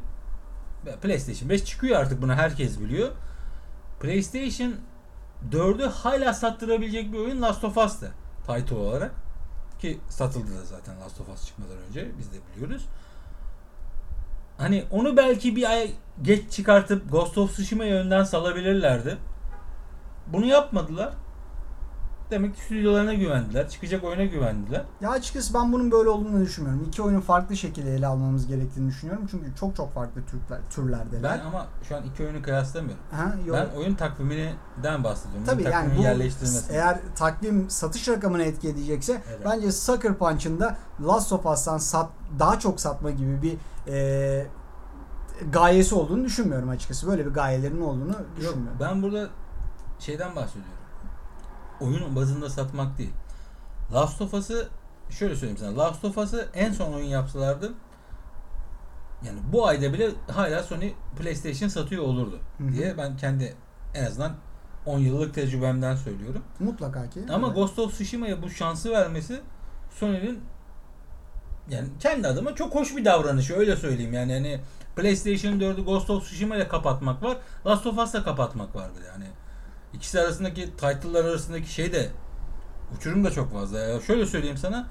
PlayStation 5 çıkıyor artık bunu herkes biliyor. PlayStation 4'ü hala sattırabilecek bir oyun Last of Us'tı title olarak. Ki satıldı da zaten Last of Us çıkmadan önce biz de biliyoruz. Hani onu belki bir ay geç çıkartıp Ghost of Tsushima'yı önden salabilirlerdi. Bunu yapmadılar. Demek ki stüdyolarına güvendiler. Çıkacak oyuna güvendiler. Ya açıkçası ben bunun böyle olduğunu düşünmüyorum. İki oyunu farklı şekilde ele almamız gerektiğini düşünüyorum. Çünkü çok çok farklı türler, türlerdeler. Ben ama şu an iki oyunu kıyaslamıyorum. ha, yok. Ben oyun takviminden bahsediyorum. Tabii oyun yani bu yerleştirilmesi. eğer takvim satış rakamını etki edecekse Evet. bence Sucker Punch'ın da Last of Us'tan sat, daha çok satma gibi bir e, gayesi olduğunu düşünmüyorum açıkçası. Böyle bir gayelerinin olduğunu Yok, düşünmüyorum. ben burada şeyden bahsediyorum. Oyun bazında satmak değil. Last of Us'ı şöyle söyleyeyim sana. Last of Us'ı en son oyun yapsalardı yani bu ayda bile hala Sony PlayStation satıyor olurdu diye ben kendi en azından 10 yıllık tecrübemden söylüyorum. Mutlaka ki. Ama Evet. Ghost of Tsushima'ya bu şansı vermesi Sony'nin yani kendi adıma çok hoş bir davranışı öyle söyleyeyim. Yani hani PlayStation 4'ü Ghost of Tsushima ile kapatmak var. Last of Us'la kapatmak var bir de yani. İkisi arasındaki title'lar arasındaki şey de uçurum da çok fazla. Ya şöyle söyleyeyim sana.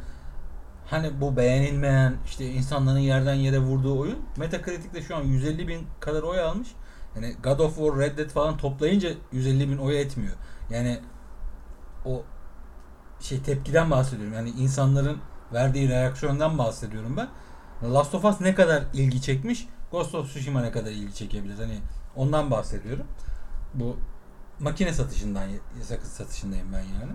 Hani bu beğenilmeyen işte insanların yerden yere vurduğu oyun Metacritic'te şu an 150 bin kadar oy almış. Yani God of War, Red Dead falan toplayınca 150 bin oy etmiyor. Yani o şey tepkiden bahsediyorum. Yani insanların verdiği reaksiyondan bahsediyorum ben. Last of Us ne kadar ilgi çekmiş, Ghost of Tsushima ne kadar ilgi çekebilir. Hani ondan bahsediyorum. Bu makine satışından, sakız satışındayım ben yani.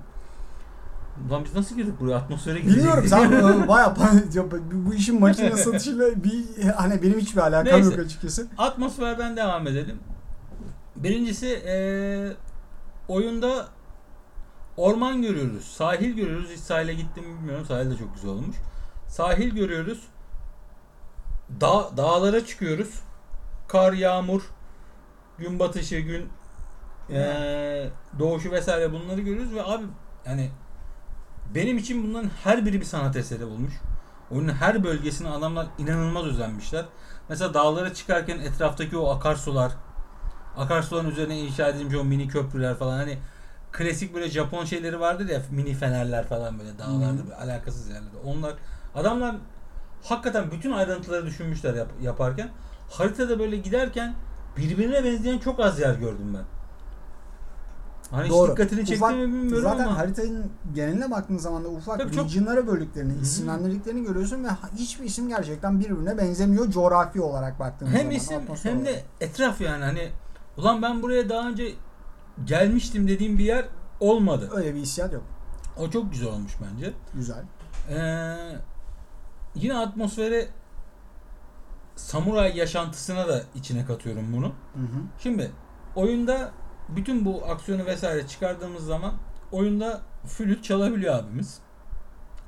Ulan biz nasıl girdik buraya? Atmosfere girdik. Bilmiyorum sen e, bayağı pan- ya bu işin makine satışıyla bir hani benim hiçbir alakam Neyse. yok açıkçası. Atmosferden devam edelim. Birincisi eee, oyunda orman görüyoruz. Sahil görüyoruz. Hiç sahile gittim mi bilmiyorum. Sahil de çok güzel olmuş. Sahil görüyoruz. Dağ, dağlara çıkıyoruz. Kar, yağmur, gün batışı, gün Ee, doğuşu vesaire bunları görüyoruz ve abi yani benim için bunların her biri bir sanat eseri olmuş. Oyunun her bölgesine adamlar inanılmaz özenmişler. Mesela dağlara çıkarken etraftaki o akarsular, akarsuların üzerine inşa edilmiş o mini köprüler falan hani klasik böyle Japon şeyleri vardır ya mini fenerler falan böyle dağlarda böyle alakasız yerlerde. Onlar adamlar hakikaten bütün ayrıntıları düşünmüşler yap- yaparken. Haritada böyle giderken birbirine benzeyen çok az yer gördüm ben. Hani Doğru. hiç dikkatini çekti mi bilmiyorum Zaten ama. haritanın geneline baktığın zaman da ufak Tabii çok- regionlara böldüklerini, Hı. isimlendirdiklerini görüyorsun ve hiçbir isim gerçekten birbirine benzemiyor coğrafi olarak baktığın Hem zaman. isim atmosfer hem olarak. de etraf yani hani ulan ben buraya daha önce gelmiştim dediğim bir yer olmadı. Öyle bir hissiyat yok. O çok güzel olmuş bence. Güzel. Ee, yine atmosfere samuray yaşantısına da içine katıyorum bunu. Hı hı. Şimdi oyunda bütün bu aksiyonu vesaire çıkardığımız zaman oyunda flüt çalabiliyor abimiz.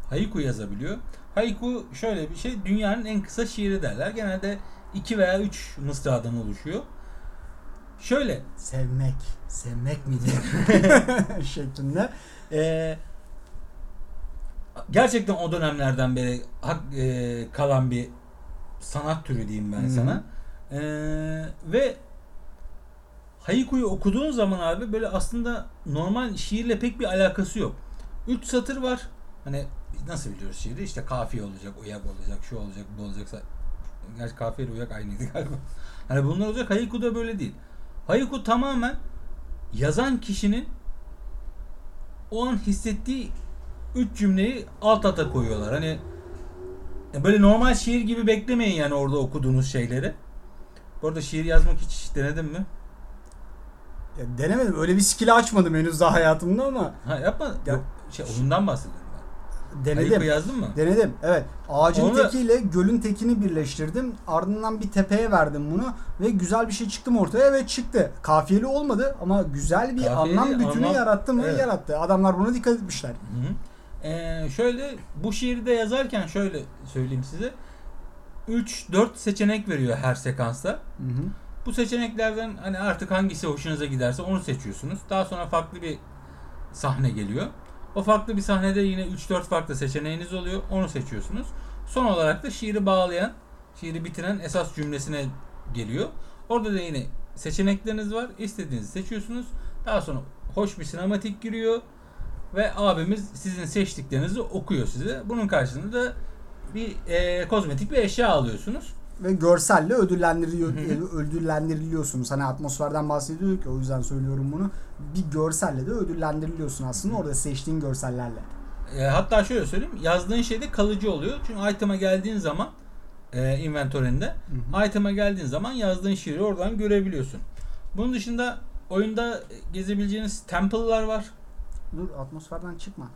Haiku yazabiliyor. Haiku şöyle bir şey dünyanın en kısa şiiri derler. Genelde 2 veya 3 mısradan oluşuyor. Şöyle Sevmek. Sevmek mi diye şeklinde. Ee, gerçekten o dönemlerden beri hak- e, kalan bir sanat türü diyeyim ben hı. sana. Ee, ve Haiku'yu okuduğun zaman abi böyle aslında normal şiirle pek bir alakası yok. Üç satır var. Hani nasıl biliyoruz şiiri? İşte kafiye olacak, uyak olacak, şu olacak, bu olacaksa. Gerçi kafiye ile uyak aynıydı galiba. Hani bunlar olacak. Haiku da böyle değil. Haiku tamamen yazan kişinin o an hissettiği üç cümleyi alt alta koyuyorlar. Hani e, böyle normal şiir gibi beklemeyin yani orada okuduğunuz şeyleri. Bu arada şiir yazmak hiç denedin mi? Ya, denemedim. Öyle bir skill açmadım henüz daha hayatımda ama Ha yapma. Ya- Yok, şey oyundan bahsediyorum ben. denedim. Haiku yazdın mı? Denedim. Evet. Ağacın Onu tekiyle gölün tekini birleştirdim. Ardından bir tepeye verdim bunu ve güzel bir şey çıktı mı ortaya ve çıktı. Kafiyeli olmadı ama güzel bir Kafiyeli, anlam bütünü anlam- yarattı mı? Evet. Yarattı. Adamlar buna dikkat etmişler. Hı hı. Ee, şöyle bu şiiri de yazarken şöyle söyleyeyim size. 3-4 seçenek veriyor her sekansta. Hı hı. Bu seçeneklerden hani artık hangisi hoşunuza giderse onu seçiyorsunuz. Daha sonra farklı bir sahne geliyor. O farklı bir sahnede yine 3-4 farklı seçeneğiniz oluyor. Onu seçiyorsunuz. Son olarak da şiiri bağlayan, şiiri bitiren esas cümlesine geliyor. Orada da yine seçenekleriniz var. İstediğinizi seçiyorsunuz. Daha sonra hoş bir sinematik giriyor ve abimiz sizin seçtiklerinizi okuyor size. Bunun karşılığında da bir e, kozmetik bir eşya alıyorsunuz. Ve görselle ödüllendiriliyor, Hı hı. ödüllendiriliyorsunuz. Hani atmosferden bahsediyorduk ya o yüzden söylüyorum bunu. Bir görselle de ödüllendiriliyorsun aslında orada seçtiğin görsellerle. E, hatta şöyle söyleyeyim. Yazdığın şey de kalıcı oluyor. Çünkü item'a geldiğin zaman e, hı. item'a geldiğin zaman yazdığın şiiri oradan görebiliyorsun. Bunun dışında oyunda gezebileceğiniz temple'lar var. Dur atmosferden çıkma.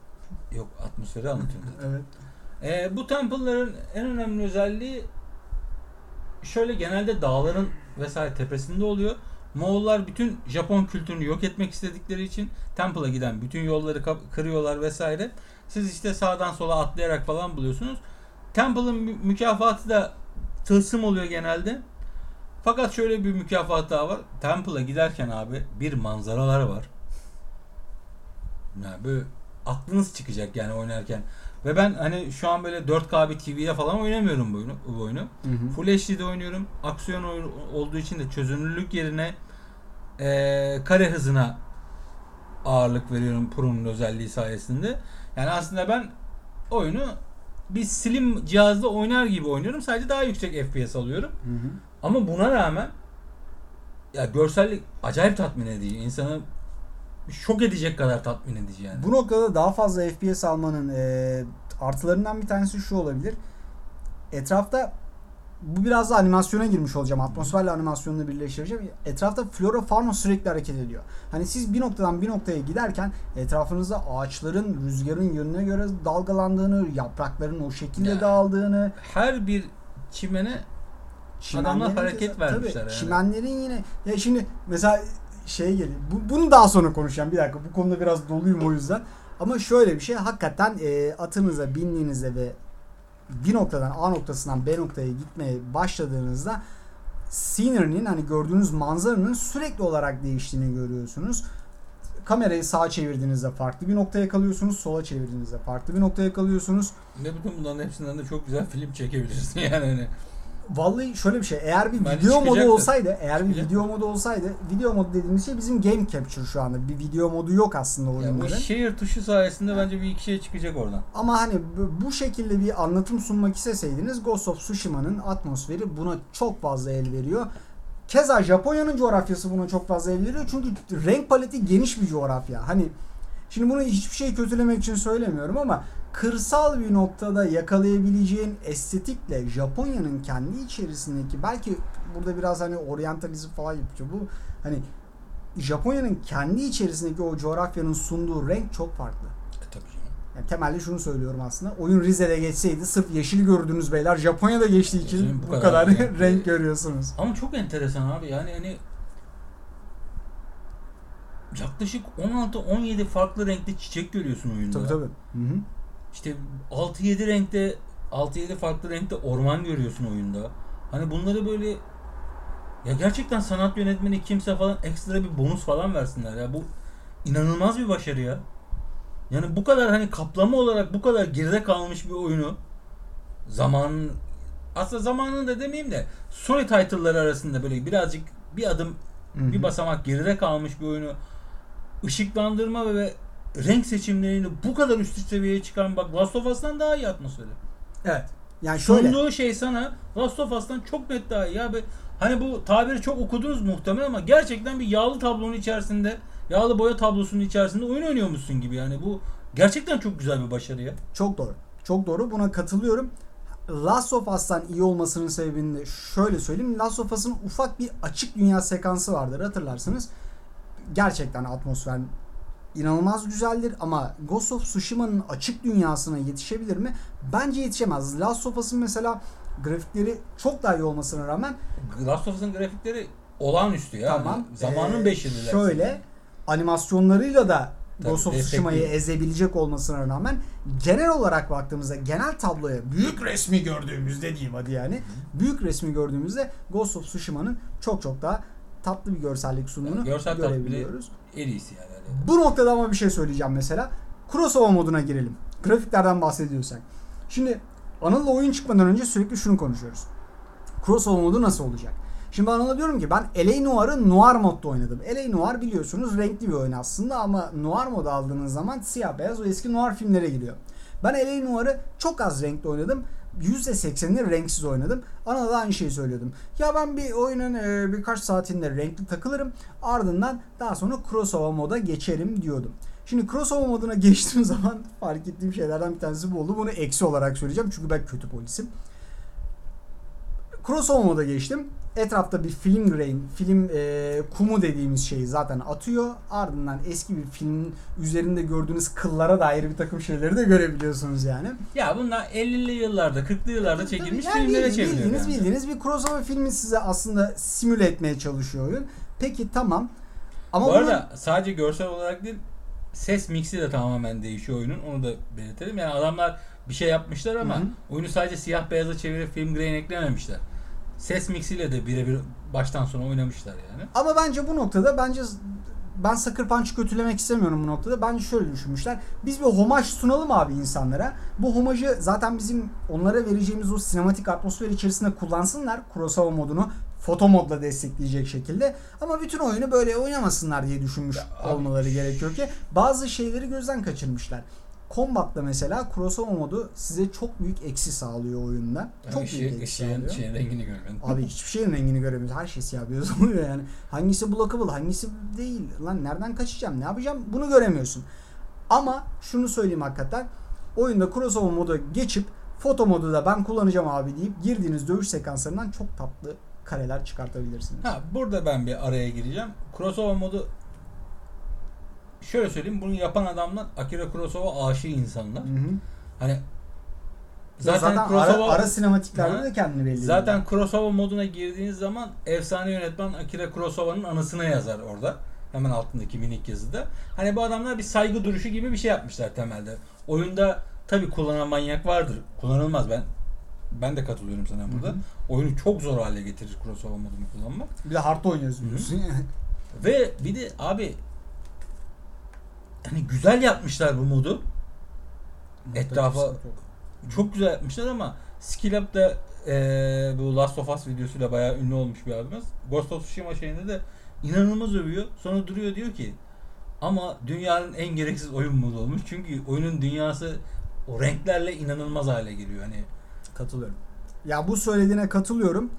Yok atmosferi anlatıyorum. Evet. E, bu temple'ların en önemli özelliği şöyle genelde dağların vesaire tepesinde oluyor. Moğollar bütün Japon kültürünü yok etmek istedikleri için Temple'a giden bütün yolları kırıyorlar vesaire. Siz işte sağdan sola atlayarak falan buluyorsunuz. Temple'ın mü- mükafatı da tılsım oluyor genelde. Fakat şöyle bir mükafat daha var. Temple'a giderken abi bir manzaralar var. Yani böyle aklınız çıkacak yani oynarken. Ve ben hani şu an böyle 4K bir TV'de falan oynamıyorum bu oyunu. Bu oyunu. Hı hı. Full HD'de oynuyorum. Aksiyon oyunu olduğu için de çözünürlük yerine eee, kare hızına ağırlık veriyorum Pro'nun özelliği sayesinde. Yani aslında ben oyunu bir slim cihazda oynar gibi oynuyorum. Sadece daha yüksek FPS alıyorum. Hı hı. Ama buna rağmen ya görsellik acayip tatmin edici. İnsanı şok edecek kadar tatmin edici yani. Bu noktada daha fazla FPS almanın e, artılarından bir tanesi şu olabilir. Etrafta bu biraz da animasyona girmiş olacağım. Atmosferle animasyonunu birleştireceğim. Etrafta flora fauna sürekli hareket ediyor. Hani siz bir noktadan bir noktaya giderken etrafınızda ağaçların rüzgarın yönüne göre dalgalandığını, yaprakların o şekilde Ya. dağıldığını, Her bir çimene Adamlar hareket tabii, vermişler yani. Çimenlerin yine ya şimdi mesela şey geliyor. Bu, bunu daha sonra konuşacağım. Bir dakika bu konuda biraz doluyum o yüzden. Ama şöyle bir şey hakikaten e, atınıza bindiğinizde ve bir noktadan A noktasından B noktaya gitmeye başladığınızda scenery'nin hani gördüğünüz manzaranın sürekli olarak değiştiğini görüyorsunuz. Kamerayı sağa çevirdiğinizde farklı bir noktaya kalıyorsunuz, sola çevirdiğinizde farklı bir noktaya kalıyorsunuz. Ne bütün bunların hepsinden de çok güzel film çekebilirsin yani. Hani. Vallahi şöyle bir şey. Eğer bir Bence video modu olsaydı, eğer bir Çıkacak. video modu olsaydı, video modu dediğimiz şey bizim game capture şu anda. Bir video modu yok aslında Ya bu oyunların. share tuşu sayesinde bence bir iki şey çıkacak oradan. Ama hani bu- bu şekilde bir anlatım sunmak isteseydiniz Ghost of Tsushima'nın atmosferi buna çok fazla el veriyor. Keza Japonya'nın coğrafyası buna çok fazla el veriyor. Çünkü renk paleti geniş bir coğrafya. Hani şimdi bunu hiçbir şey kötülemek için söylemiyorum ama kırsal bir noktada yakalayabileceğin estetikle Japonya'nın kendi içerisindeki belki burada biraz hani oryantalizm falan yapıyor. Bu hani Japonya'nın kendi içerisindeki o coğrafyanın sunduğu renk çok farklı. E tabii. Yani temelde şunu söylüyorum aslında. Oyun Rize'de geçseydi sırf yeşil gördünüz beyler. Japonya'da geçtiği için Bizim bu, bu kadar, kadar renk görüyorsunuz. Ama çok enteresan abi yani hani yaklaşık 16-17 farklı renkte çiçek görüyorsun oyunda. Tabii tabii. Hı hı. İşte 6-7 renkte 6-7 farklı renkte orman görüyorsun oyunda. Hani bunları böyle ya gerçekten sanat yönetmeni kimse falan ekstra bir bonus falan versinler ya. Bu inanılmaz bir başarı ya. Yani bu kadar hani kaplama olarak bu kadar geride kalmış bir oyunu zaman aslında zamanını da demeyeyim de Sony title'ları arasında böyle birazcık bir adım Hı hı. bir basamak geride kalmış bir oyunu ışıklandırma ve renk seçimlerini bu kadar üst seviyeye çıkaran bak Last of Us'tan daha iyi atmosferi. Evet. Yani şöyle. Sunduğu şey sana Last of Us'tan çok net daha iyi. Ya be, hani bu tabiri çok okudunuz muhtemelen ama gerçekten bir yağlı tablonun içerisinde yağlı boya tablosunun içerisinde oyun oynuyormuşsun gibi yani bu gerçekten çok güzel bir başarı ya. Çok doğru. Çok doğru. Buna katılıyorum. Last of Us'tan iyi olmasının sebebini de şöyle söyleyeyim. Last of Us'ın ufak bir açık dünya sekansı vardır hatırlarsınız. Gerçekten atmosfer inanılmaz güzeldir ama Ghost of Tsushima'nın açık dünyasına yetişebilir mi? Bence yetişemez. Last of Us'ın mesela grafikleri çok daha iyi olmasına rağmen Last of Us'ın grafikleri olağanüstü ya. tamam. Zamanın Ee, beşindiler. Şöyle animasyonlarıyla da Ghost of. Tsushima'yı ezebilecek olmasına rağmen genel olarak baktığımızda genel tabloya büyük resmi gördüğümüzde diyeyim hadi yani büyük resmi gördüğümüzde Ghost of Tsushima'nın çok çok daha tatlı bir görsellik sunduğunu Yani görsel görebiliyoruz. En iyisi yani. Hani Bu noktada ama bir şey söyleyeceğim mesela. Crossover moduna girelim. Grafiklerden bahsediyorsak. Şimdi Anıl'la oyun çıkmadan önce sürekli şunu konuşuyoruz. Crossover modu nasıl olacak? Şimdi ben Anıl'a diyorum ki ben L.A. Noir'ı Noir modda oynadım. L.A. Noir biliyorsunuz renkli bir oyun aslında ama Noir modu aldığınız zaman siyah beyaz o eski Noir filmlere giriyor. Ben L.A. Noir'ı çok az renkli oynadım. %80'ini renksiz oynadım. Ana da aynı şeyi söylüyordum. Ya ben bir oyunun e, birkaç saatinde renkli takılırım. Ardından daha sonra crossover moda geçerim diyordum. Şimdi crossover moduna geçtiğim zaman fark ettiğim şeylerden bir tanesi bu oldu. Bunu eksi olarak söyleyeceğim çünkü ben kötü polisim. Crossover moda geçtim. Etrafta bir film grain, film e, kumu dediğimiz şeyi zaten atıyor. Ardından eski bir filmin üzerinde gördüğünüz kıllara dair bir takım şeyleri de görebiliyorsunuz yani. Ya bunlar 50'li yıllarda, 40'lı yıllarda çekilmiş Yani filmlere çeviriyor. bildiğiniz, yani. bildiğiniz bir crossover filmi size aslında simüle etmeye çalışıyor oyun. Peki tamam. Ama Bu bunun- arada sadece görsel olarak değil ses mixi de tamamen değişiyor oyunun. Onu da belirtelim. Yani adamlar bir şey yapmışlar ama Hı hı. oyunu sadece siyah beyaza çevirip film grain eklememişler. Ses mixiyle de birebir baştan sona oynamışlar yani. Ama bence bu noktada bence ben Sucker Punch'ı kötülemek istemiyorum bu noktada. Bence şöyle düşünmüşler. Biz bir homaj sunalım abi insanlara. Bu homajı zaten bizim onlara vereceğimiz o sinematik atmosfer içerisinde kullansınlar. Crossover modunu foto modla destekleyecek şekilde. Ama bütün oyunu böyle oynamasınlar diye düşünmüş Ya abi- olmaları gerekiyor ki bazı şeyleri gözden kaçırmışlar. Combat'ta mesela crossover modu size çok büyük eksi sağlıyor oyunda. Çok Işığı- büyük eksi ışığın, sağlıyor. şeyin rengini görmedin. Abi hiçbir şeyin rengini göremiyoruz. Her şey siyah beyaz oluyor yani. Hangisi blockable, hangisi değil. Lan nereden kaçacağım, ne yapacağım bunu göremiyorsun. Ama şunu söyleyeyim hakikaten. Oyunda crossover modu geçip foto modu da ben kullanacağım abi deyip girdiğiniz dövüş sekanslarından çok tatlı kareler çıkartabilirsiniz. Ha burada ben bir araya gireceğim. Crossover modu şöyle söyleyeyim bunu yapan adamlar Akira Kurosawa aşığı insanlar. Hı hı. Hani Zaten, zaten, ara, Kurosawa ara sinematiklerde Ha. de kendini belli ediyor. zaten Kurosawa moduna girdiğiniz zaman efsane yönetmen Akira Kurosawa'nın anısına yazar orada. Hemen altındaki minik yazıda. Hani bu adamlar bir saygı duruşu gibi bir şey yapmışlar temelde. Oyunda tabi kullanan manyak vardır. Kullanılmaz ben ben de katılıyorum sana burada. Hı hı. Oyunu çok zor hale getirir crossover modunu kullanmak. Bir de hardta oynuyoruz biliyorsun. Ve bir de abi hani güzel yapmışlar bu modu. Etrafa- Çok güzel yapmışlar ama Skill Up da eee, bu Last of Us videosuyla bayağı ünlü olmuş bir abimiz. Ghost of Tsushima şeyinde de inanılmaz övüyor. Sonra duruyor diyor ki ama dünyanın en gereksiz oyun modu olmuş. Çünkü oyunun dünyası o renklerle inanılmaz hale geliyor. Hani Katılıyorum. Ya bu söylediğine katılıyorum.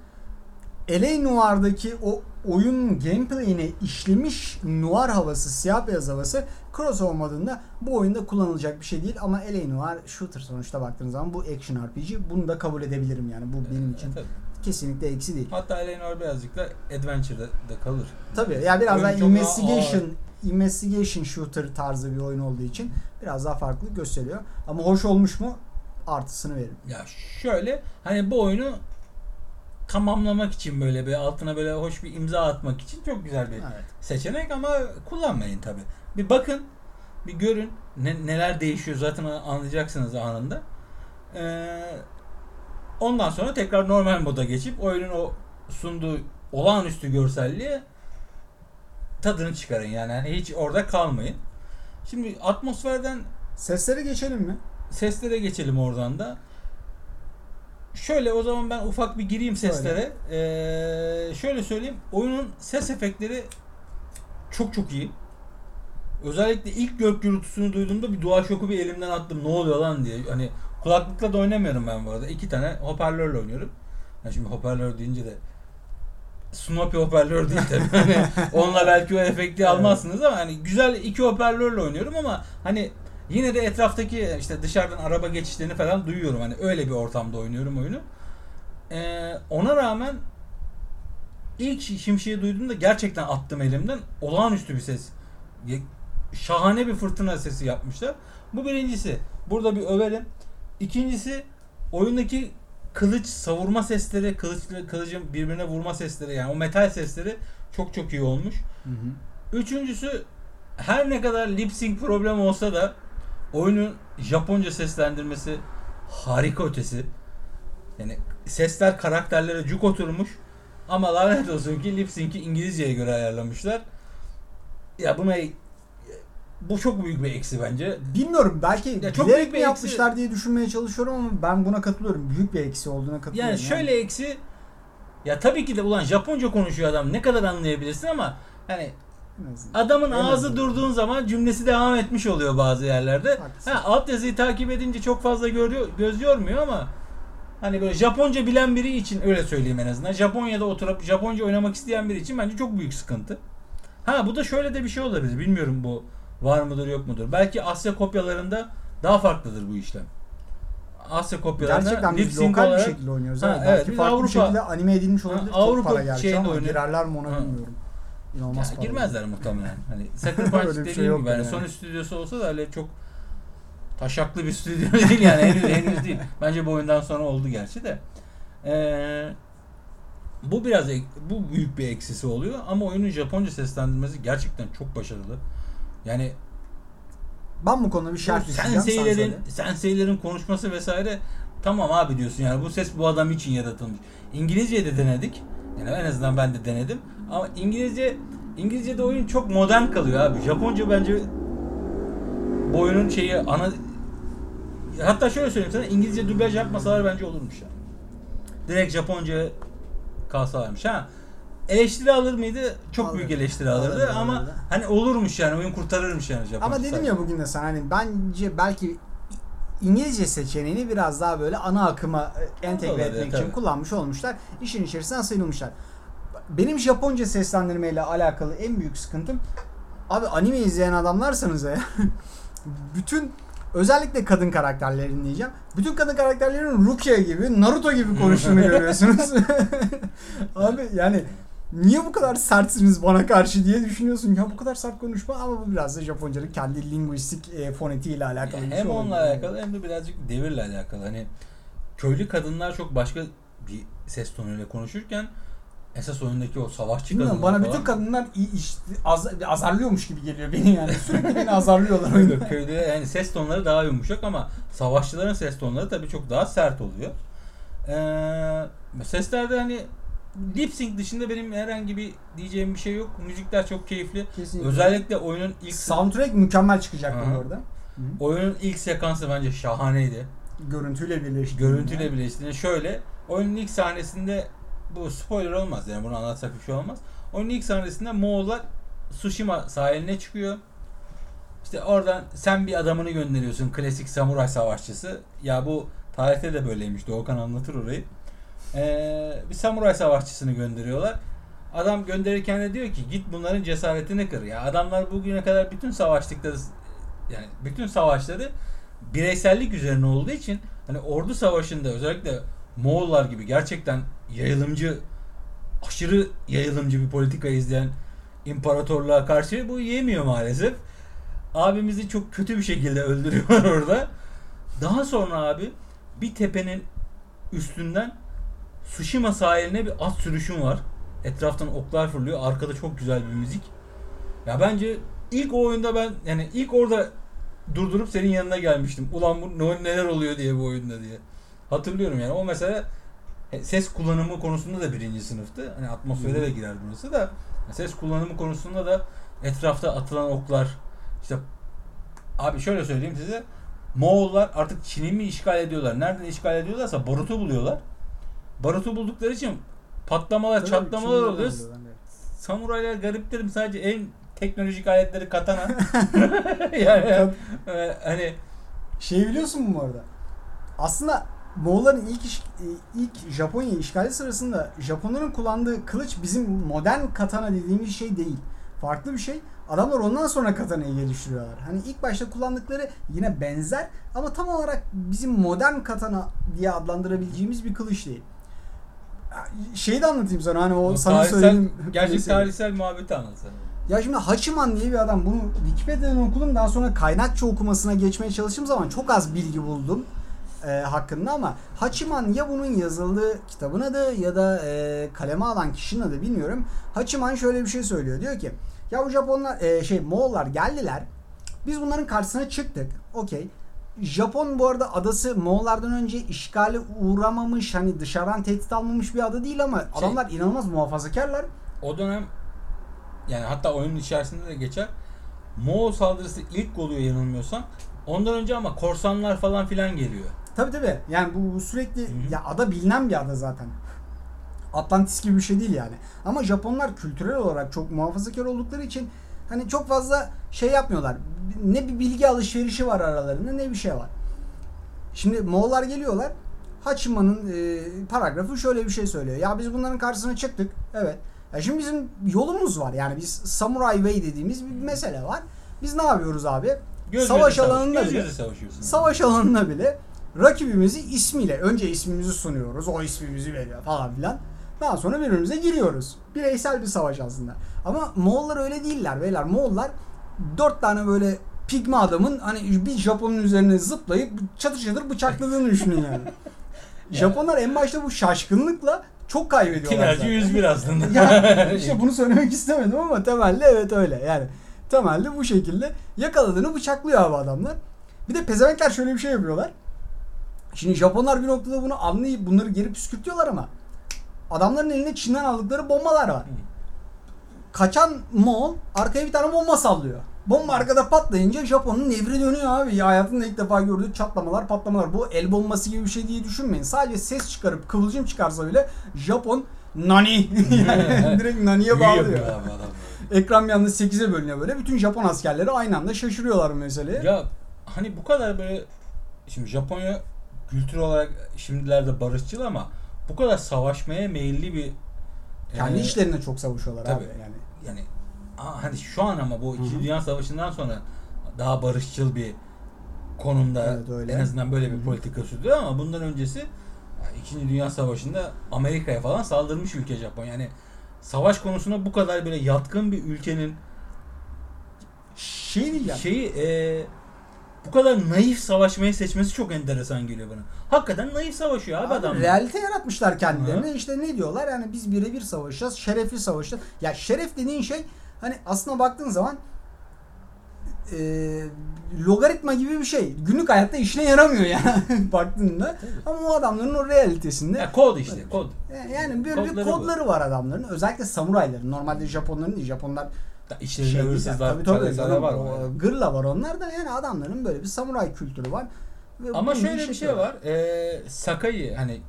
L.A. Noir'daki o oyun gameplay'ine işlemiş noir havası, siyah beyaz havası crossover modunda bu oyunda kullanılacak bir şey değil ama L.A. Noir shooter sonuçta baktığınız zaman bu action RPG. Bunu da kabul edebilirim yani. Bu benim için kesinlikle eksi değil. Hatta Eleanor birazcık da Adventure'da da kalır. Tabii ya biraz daha çok daha investigation investigation shooter tarzı bir oyun olduğu için biraz daha farklı gösteriyor. Ama hoş olmuş mu? Artısını veririm. Ya şöyle hani bu oyunu tamamlamak için böyle bir altına böyle hoş bir imza atmak için çok güzel bir Evet. seçenek ama kullanmayın tabi. Bir bakın, bir görün ne- neler değişiyor zaten anlayacaksınız anında. Ee, ondan sonra tekrar normal moda geçip oyunun o sunduğu olağanüstü görselliğe tadını çıkarın yani Hani hiç orada kalmayın. Şimdi atmosferden Seslere geçelim mi? seslere geçelim oradan da. Şöyle o zaman ben ufak bir gireyim seslere. Ee, şöyle söyleyeyim. Oyunun ses efektleri çok çok iyi. Özellikle ilk gök gürültüsünü duyduğumda bir dua şoku bir elimden attım. Ne oluyor lan diye. Hani kulaklıkla da oynamıyorum ben bu arada. İki tane hoparlörle oynuyorum. Yani şimdi hoparlör deyince de Snoopy hoparlör değil tabii. Hani onunla belki o efekti almazsınız ama hani güzel iki hoparlörle oynuyorum ama hani yine de etraftaki işte dışarıdan araba geçişlerini falan duyuyorum. Hani öyle bir ortamda oynuyorum oyunu. Ee, ona rağmen ilk şimşeği duyduğumda gerçekten attım elimden. Olağanüstü bir ses. Şahane bir fırtına sesi yapmışlar. Bu birincisi. Burada bir överim. İkincisi oyundaki kılıç savurma sesleri, kılıçlı kılıcın birbirine vurma sesleri yani o metal sesleri çok çok iyi olmuş. Üçüncüsü her ne kadar lip sync problem olsa da oyunun Japonca seslendirmesi harika ötesi. Yani sesler karakterlere cuk oturmuş ama lanet olsun ki lip sync'i İngilizceye göre ayarlamışlar. Ya buna bu çok büyük bir eksi bence. Bilmiyorum belki Ya çok büyük bir yapmışlar diye düşünmeye çalışıyorum ama ben buna katılıyorum. Büyük bir eksi olduğuna katılıyorum. Yani şöyle eksi ya tabii ki de ulan Japonca konuşuyor adam ne kadar anlayabilirsin ama azından. Adamın En ağzı azından. durduğun zaman cümlesi devam etmiş oluyor bazı yerlerde. Haklısın. Ha, alt yazıyı takip edince çok fazla görüyor, göz yormuyor ama hani böyle Japonca bilen biri için öyle söyleyeyim en azından. Japonya'da oturup Japonca oynamak isteyen biri için bence çok büyük sıkıntı. Ha bu da şöyle de bir şey olabilir. Bilmiyorum bu var mıdır yok mudur. Belki Asya kopyalarında daha farklıdır bu işlem. Asya kopyalarında Gerçekten biz lokal bir olarak şekilde oynuyoruz. Ha, evet. evet, farklı Avrupa- bir şekilde anime edilmiş olabilir. Ha, Çok Avrupa para gerçi ama oynuyor. girerler mi ona Ha. bilmiyorum. İnanılmaz Ya, para. girmezler muhtemelen. Hani Sucker Punch bir dediğim şey gibi yani yani. Sony stüdyosu olsa da öyle çok taşaklı bir stüdyo değil yani henüz, henüz değil. Bence bu oyundan sonra oldu gerçi de. Ee, bu biraz ek- bu büyük bir eksisi oluyor ama oyunun Japonca seslendirmesi gerçekten çok başarılı. Yani Ben bu konuda bir düşeceğim. sen senseilerin senseilerin konuşması vesaire tamam abi diyorsun yani bu ses bu adam için yaratılmış. İngilizce de denedik. Yani en azından ben de denedim. Ama İngilizce İngilizce'de oyun çok modern kalıyor abi. Japonca bence bu oyunun şeyi ana hatta şöyle söyleyeyim sana İngilizce dublaj yapmasalar bence olurmuş yani. Direkt Japonca kalsalarmış ha. Eleştiri alır mıydı? Çok Alır. büyük eleştiri alırdı Alırdı, ama alırdı. hani olurmuş yani oyun kurtarırmış yani Japonca. Ama dedim ya bugün de sana hani bence belki İngilizce seçeneğini biraz daha böyle ana akıma e, entegre etmek için tabii. kullanmış olmuşlar. İşin içerisinden sıyrılmışlar. Benim Japonca seslendirmeyle alakalı en büyük sıkıntım abi anime izleyen adamlarsanız eğer bütün özellikle kadın karakterlerini diyeceğim. Bütün kadın karakterlerin Rukia gibi, Naruto gibi konuştuğunu görüyorsunuz. abi yani niye bu kadar sertsiniz bana karşı diye düşünüyorsun. Ya bu kadar sert konuşma ama bu biraz da Japonca'nın kendi linguistik e, fonetiğiyle alakalı şey hem olabilir. onunla alakalı hem de birazcık devirle alakalı. Hani köylü kadınlar çok başka bir ses tonuyla konuşurken esas oyundaki o savaşçı kadınlar bana falan- bütün kadınlar işte az, azarlıyormuş gibi geliyor beni yani. Sürekli beni azarlıyorlar oyunda. köyde yani ses tonları daha yumuşak ama savaşçıların ses tonları tabii çok daha sert oluyor. Ee, seslerde hani lip sync dışında benim herhangi bir diyeceğim bir şey yok. Müzikler çok keyifli. Kesinlikle. Özellikle oyunun ilk Soundtrack mükemmel çıkacak Aha. bu arada. Hı. oyunun ilk sekansı bence şahaneydi. Görüntüyle birleşti. Görüntüyle birleştiğinde şöyle oyunun ilk sahnesinde bu spoiler olmaz yani bunu anlatsak bir şey olmaz. Oyunun ilk sahnesinde Moğollar Tsushima sahiline çıkıyor. İşte oradan sen bir adamını gönderiyorsun klasik samuray savaşçısı. Ya bu tarihte de böyleymiş Doğukan anlatır orayı. Ee, bir samuray savaşçısını gönderiyorlar. Adam gönderirken de diyor ki git bunların cesaretini kır. Ya adamlar bugüne kadar bütün savaştıkları yani bütün savaşları bireysellik üzerine olduğu için hani ordu savaşında özellikle Moğollar gibi gerçekten yayılımcı aşırı yayılımcı bir politika izleyen imparatorluğa karşı bu yemiyor maalesef. Abimizi çok kötü bir şekilde öldürüyorlar orada. Daha sonra abi bir tepenin üstünden Tsushima sahiline bir at sürüşüm var. Etraftan oklar fırlıyor. Arkada çok güzel bir müzik. Ya bence ilk o oyunda ben yani ilk orada durdurup senin yanına gelmiştim. Ulan bu ne- neler oluyor diye bu oyunda diye. Hatırlıyorum yani. O mesela ses kullanımı konusunda da birinci sınıftı. Hani atmosfere de girer burası da. Ses kullanımı konusunda da etrafta atılan oklar işte abi şöyle söyleyeyim size Moğollar artık Çin'i mi işgal ediyorlar? Nereden işgal ediyorlarsa barutu buluyorlar. Barutu buldukları için patlamalar, Tabii, çatlamalar Çin'de oluyor. de. Samuraylar gariplerim sadece en teknolojik aletleri katana. yani e, hani Şey biliyorsun mu bu arada? Aslında Moğolların ilk iş- e, ilk Japonya işgali sırasında Japonların kullandığı kılıç bizim modern katana dediğimiz şey değil. Farklı bir şey. Adamlar ondan sonra katanayı geliştiriyorlar. Hani ilk başta kullandıkları yine benzer ama tam olarak bizim modern katana diye adlandırabileceğimiz bir kılıç değil. Şeyi de anlatayım sana hani o, o sana tarihsel, söylediğim gerçek mesele. tarihsel muhabbeti anlatsana. Ya şimdi Hachiman diye bir adam bunu Wikipedia'dan okudum daha sonra kaynakça okumasına geçmeye çalıştığım zaman çok az bilgi buldum e, hakkında ama Hachiman ya bunun yazıldığı kitabın adı ya da e, kaleme alan kişinin adı bilmiyorum. Hachiman şöyle bir şey söylüyor. Diyor ki ya bu Japonlar e, şey Moğollar geldiler. Biz bunların karşısına çıktık. Okey. Japon bu arada adası Moğollardan önce işgale uğramamış hani dışarıdan tehdit almamış bir ada değil ama adamlar inanılmaz muhafazakarlar. O dönem yani hatta oyunun içerisinde de geçer. Moğol saldırısı ilk oluyor yanılmıyorsam. Ondan önce ama korsanlar falan filan geliyor. Tabi tabi. Yani bu sürekli Hı hı. ya ada bilinen bir ada zaten. Atlantis gibi bir şey değil yani. Ama Japonlar kültürel olarak çok muhafazakar oldukları için hani çok fazla şey yapmıyorlar. Ne bir bilgi alışverişi var aralarında ne bir şey var. Şimdi Moğollar geliyorlar. Hachiman'ın e, paragrafı şöyle bir şey söylüyor. Ya biz bunların karşısına çıktık. Evet. Ya şimdi bizim yolumuz var. Yani biz Samurai Way dediğimiz bir mesele var. Biz ne yapıyoruz abi? Göz Savaş göze alanında göz bile- göze savaşıyorsun. Savaş alanına bile rakibimizi ismiyle önce ismimizi sunuyoruz. O ismimizi veriyor falan filan. Daha sonra birbirimize giriyoruz. Bireysel bir savaş aslında. Ama Moğollar öyle değiller beyler. Moğollar dört tane böyle pigme adamın hani bir Japon'un üzerine zıplayıp çatır çatır bıçakladığını düşünün yani. Japonlar en başta bu şaşkınlıkla çok kaybediyorlar. Tinerci zaten. 101 aslında. ya işte bunu söylemek istemedim ama temelde evet öyle. Yani temelde bu şekilde yakaladığını bıçaklıyor abi adamlar. Bir de pezevenkler şöyle bir şey yapıyorlar. Şimdi Japonlar bir noktada bunu anlayıp bunları geri püskürtüyorlar ama adamların elinde Çin'den aldıkları bombalar var. Kaçan Moğol arkaya bir tane bomba sallıyor. Bomba arkada patlayınca Japon'un nevri dönüyor abi. Ya hayatımda ilk defa gördüğü çatlamalar patlamalar. Bu el bombası gibi bir şey diye düşünmeyin. Sadece ses çıkarıp kıvılcım çıkarsa bile Japon nani yani direkt naniye bağlıyor. Ekran bir anda 8'e bölünüyor böyle. Bütün Japon askerleri aynı anda şaşırıyorlar bu meseleye. Ya hani bu kadar böyle şimdi Japonya kültür olarak şimdilerde barışçıl ama bu kadar savaşmaya meyilli bir Kendi e, işlerinde çok savaşıyorlar tabii. abi yani. yani hani şu an ama bu Hı hı. İkinci Dünya Savaşı'ndan sonra daha barışçıl bir konumda Evet, öyle. en azından böyle bir Hı hı. politika sürdürüyor ama bundan öncesi ya, İkinci Dünya Savaşı'nda Amerika'ya falan saldırmış ülke Japon. Yani savaş konusuna bu kadar böyle yatkın bir ülkenin Şey diyeceğim. şeyi e, bu kadar naif savaşmayı seçmesi çok enteresan geliyor bana. Hakikaten naif savaşıyor abi, Abi, adam. realite yaratmışlar kendilerine. Hı. İşte ne diyorlar? Yani biz birebir savaşacağız. Şerefli savaşacağız. Ya şeref dediğin şey hani aslına baktığın zaman e, logaritma gibi bir şey. Günlük hayatta işine yaramıyor yani baktığında. Ama o adamların o realitesinde Ya kod işte kod. yani böyle bir Kodları bu. kodları var adamların. Özellikle samurayların. Normalde Japonların değil. Japonlar İçlerinde şey hırsızlar, Tabii tabii. çaresizler var. Yani. Gırla var onlar da yani adamların böyle bir samuray kültürü var. Ve Ama şöyle bir şey işletiyorlar. var. Ee, Sakai hani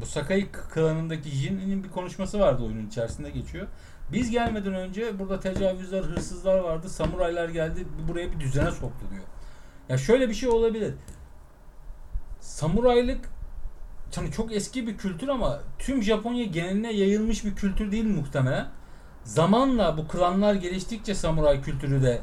bu Sakai klanındaki Jin'in bir konuşması vardı oyunun içerisinde geçiyor. Biz gelmeden önce burada tecavüzler, hırsızlar vardı. Samuraylar geldi buraya bir düzene soktu diyor. Ya şöyle bir şey olabilir. Samuraylık hani çok eski bir kültür ama tüm Japonya geneline yayılmış bir kültür değil muhtemelen. Zamanla bu klanlar geliştikçe samuray kültürü de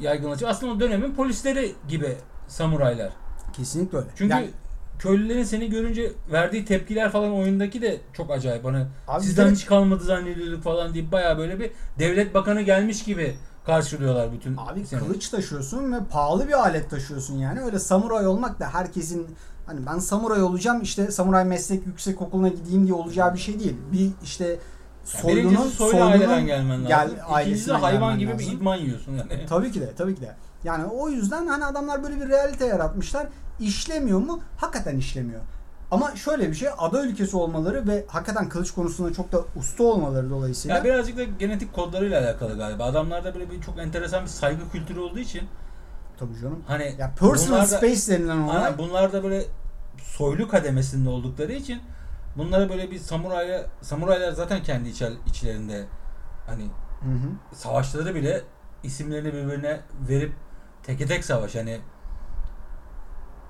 yaygınlaşıyor. Aslında o dönemin polisleri gibi samuraylar. Kesinlikle öyle. Çünkü Yani- köylülerin seni görünce verdiği tepkiler falan oyundaki de çok acayip. Hani Abi sizden hiç kalmadı zannediyorduk falan deyip baya böyle bir devlet bakanı gelmiş gibi karşılıyorlar bütün Abi seni. kılıç taşıyorsun ve pahalı bir alet taşıyorsun yani. Öyle samuray olmak da herkesin hani ben samuray olacağım işte samuray meslek yüksek okuluna gideyim diye olacağı bir şey değil. Bir işte soylunun soylu aileden gelmen lazım. gel- İkincisi de hayvan gibi lazım. bir idman yiyorsun yani. Tabii ki de tabii ki de. Yani o yüzden hani adamlar böyle bir realite yaratmışlar. İşlemiyor mu? Hakikaten işlemiyor. Ama şöyle bir şey ada ülkesi olmaları ve hakikaten kılıç konusunda çok da usta olmaları dolayısıyla Ya birazcık da genetik kodlarıyla alakalı galiba. Adamlarda böyle bir çok enteresan bir saygı kültürü olduğu için tabii canım. hani Ya personal bunlar da- space denilen olay Aynen bunlar da böyle soylu kademesinde oldukları için bunlara böyle bir samuraya samuraylar zaten kendi içer, içlerinde hani Hı hı. savaşları bile isimlerini birbirine verip teke tek savaş hani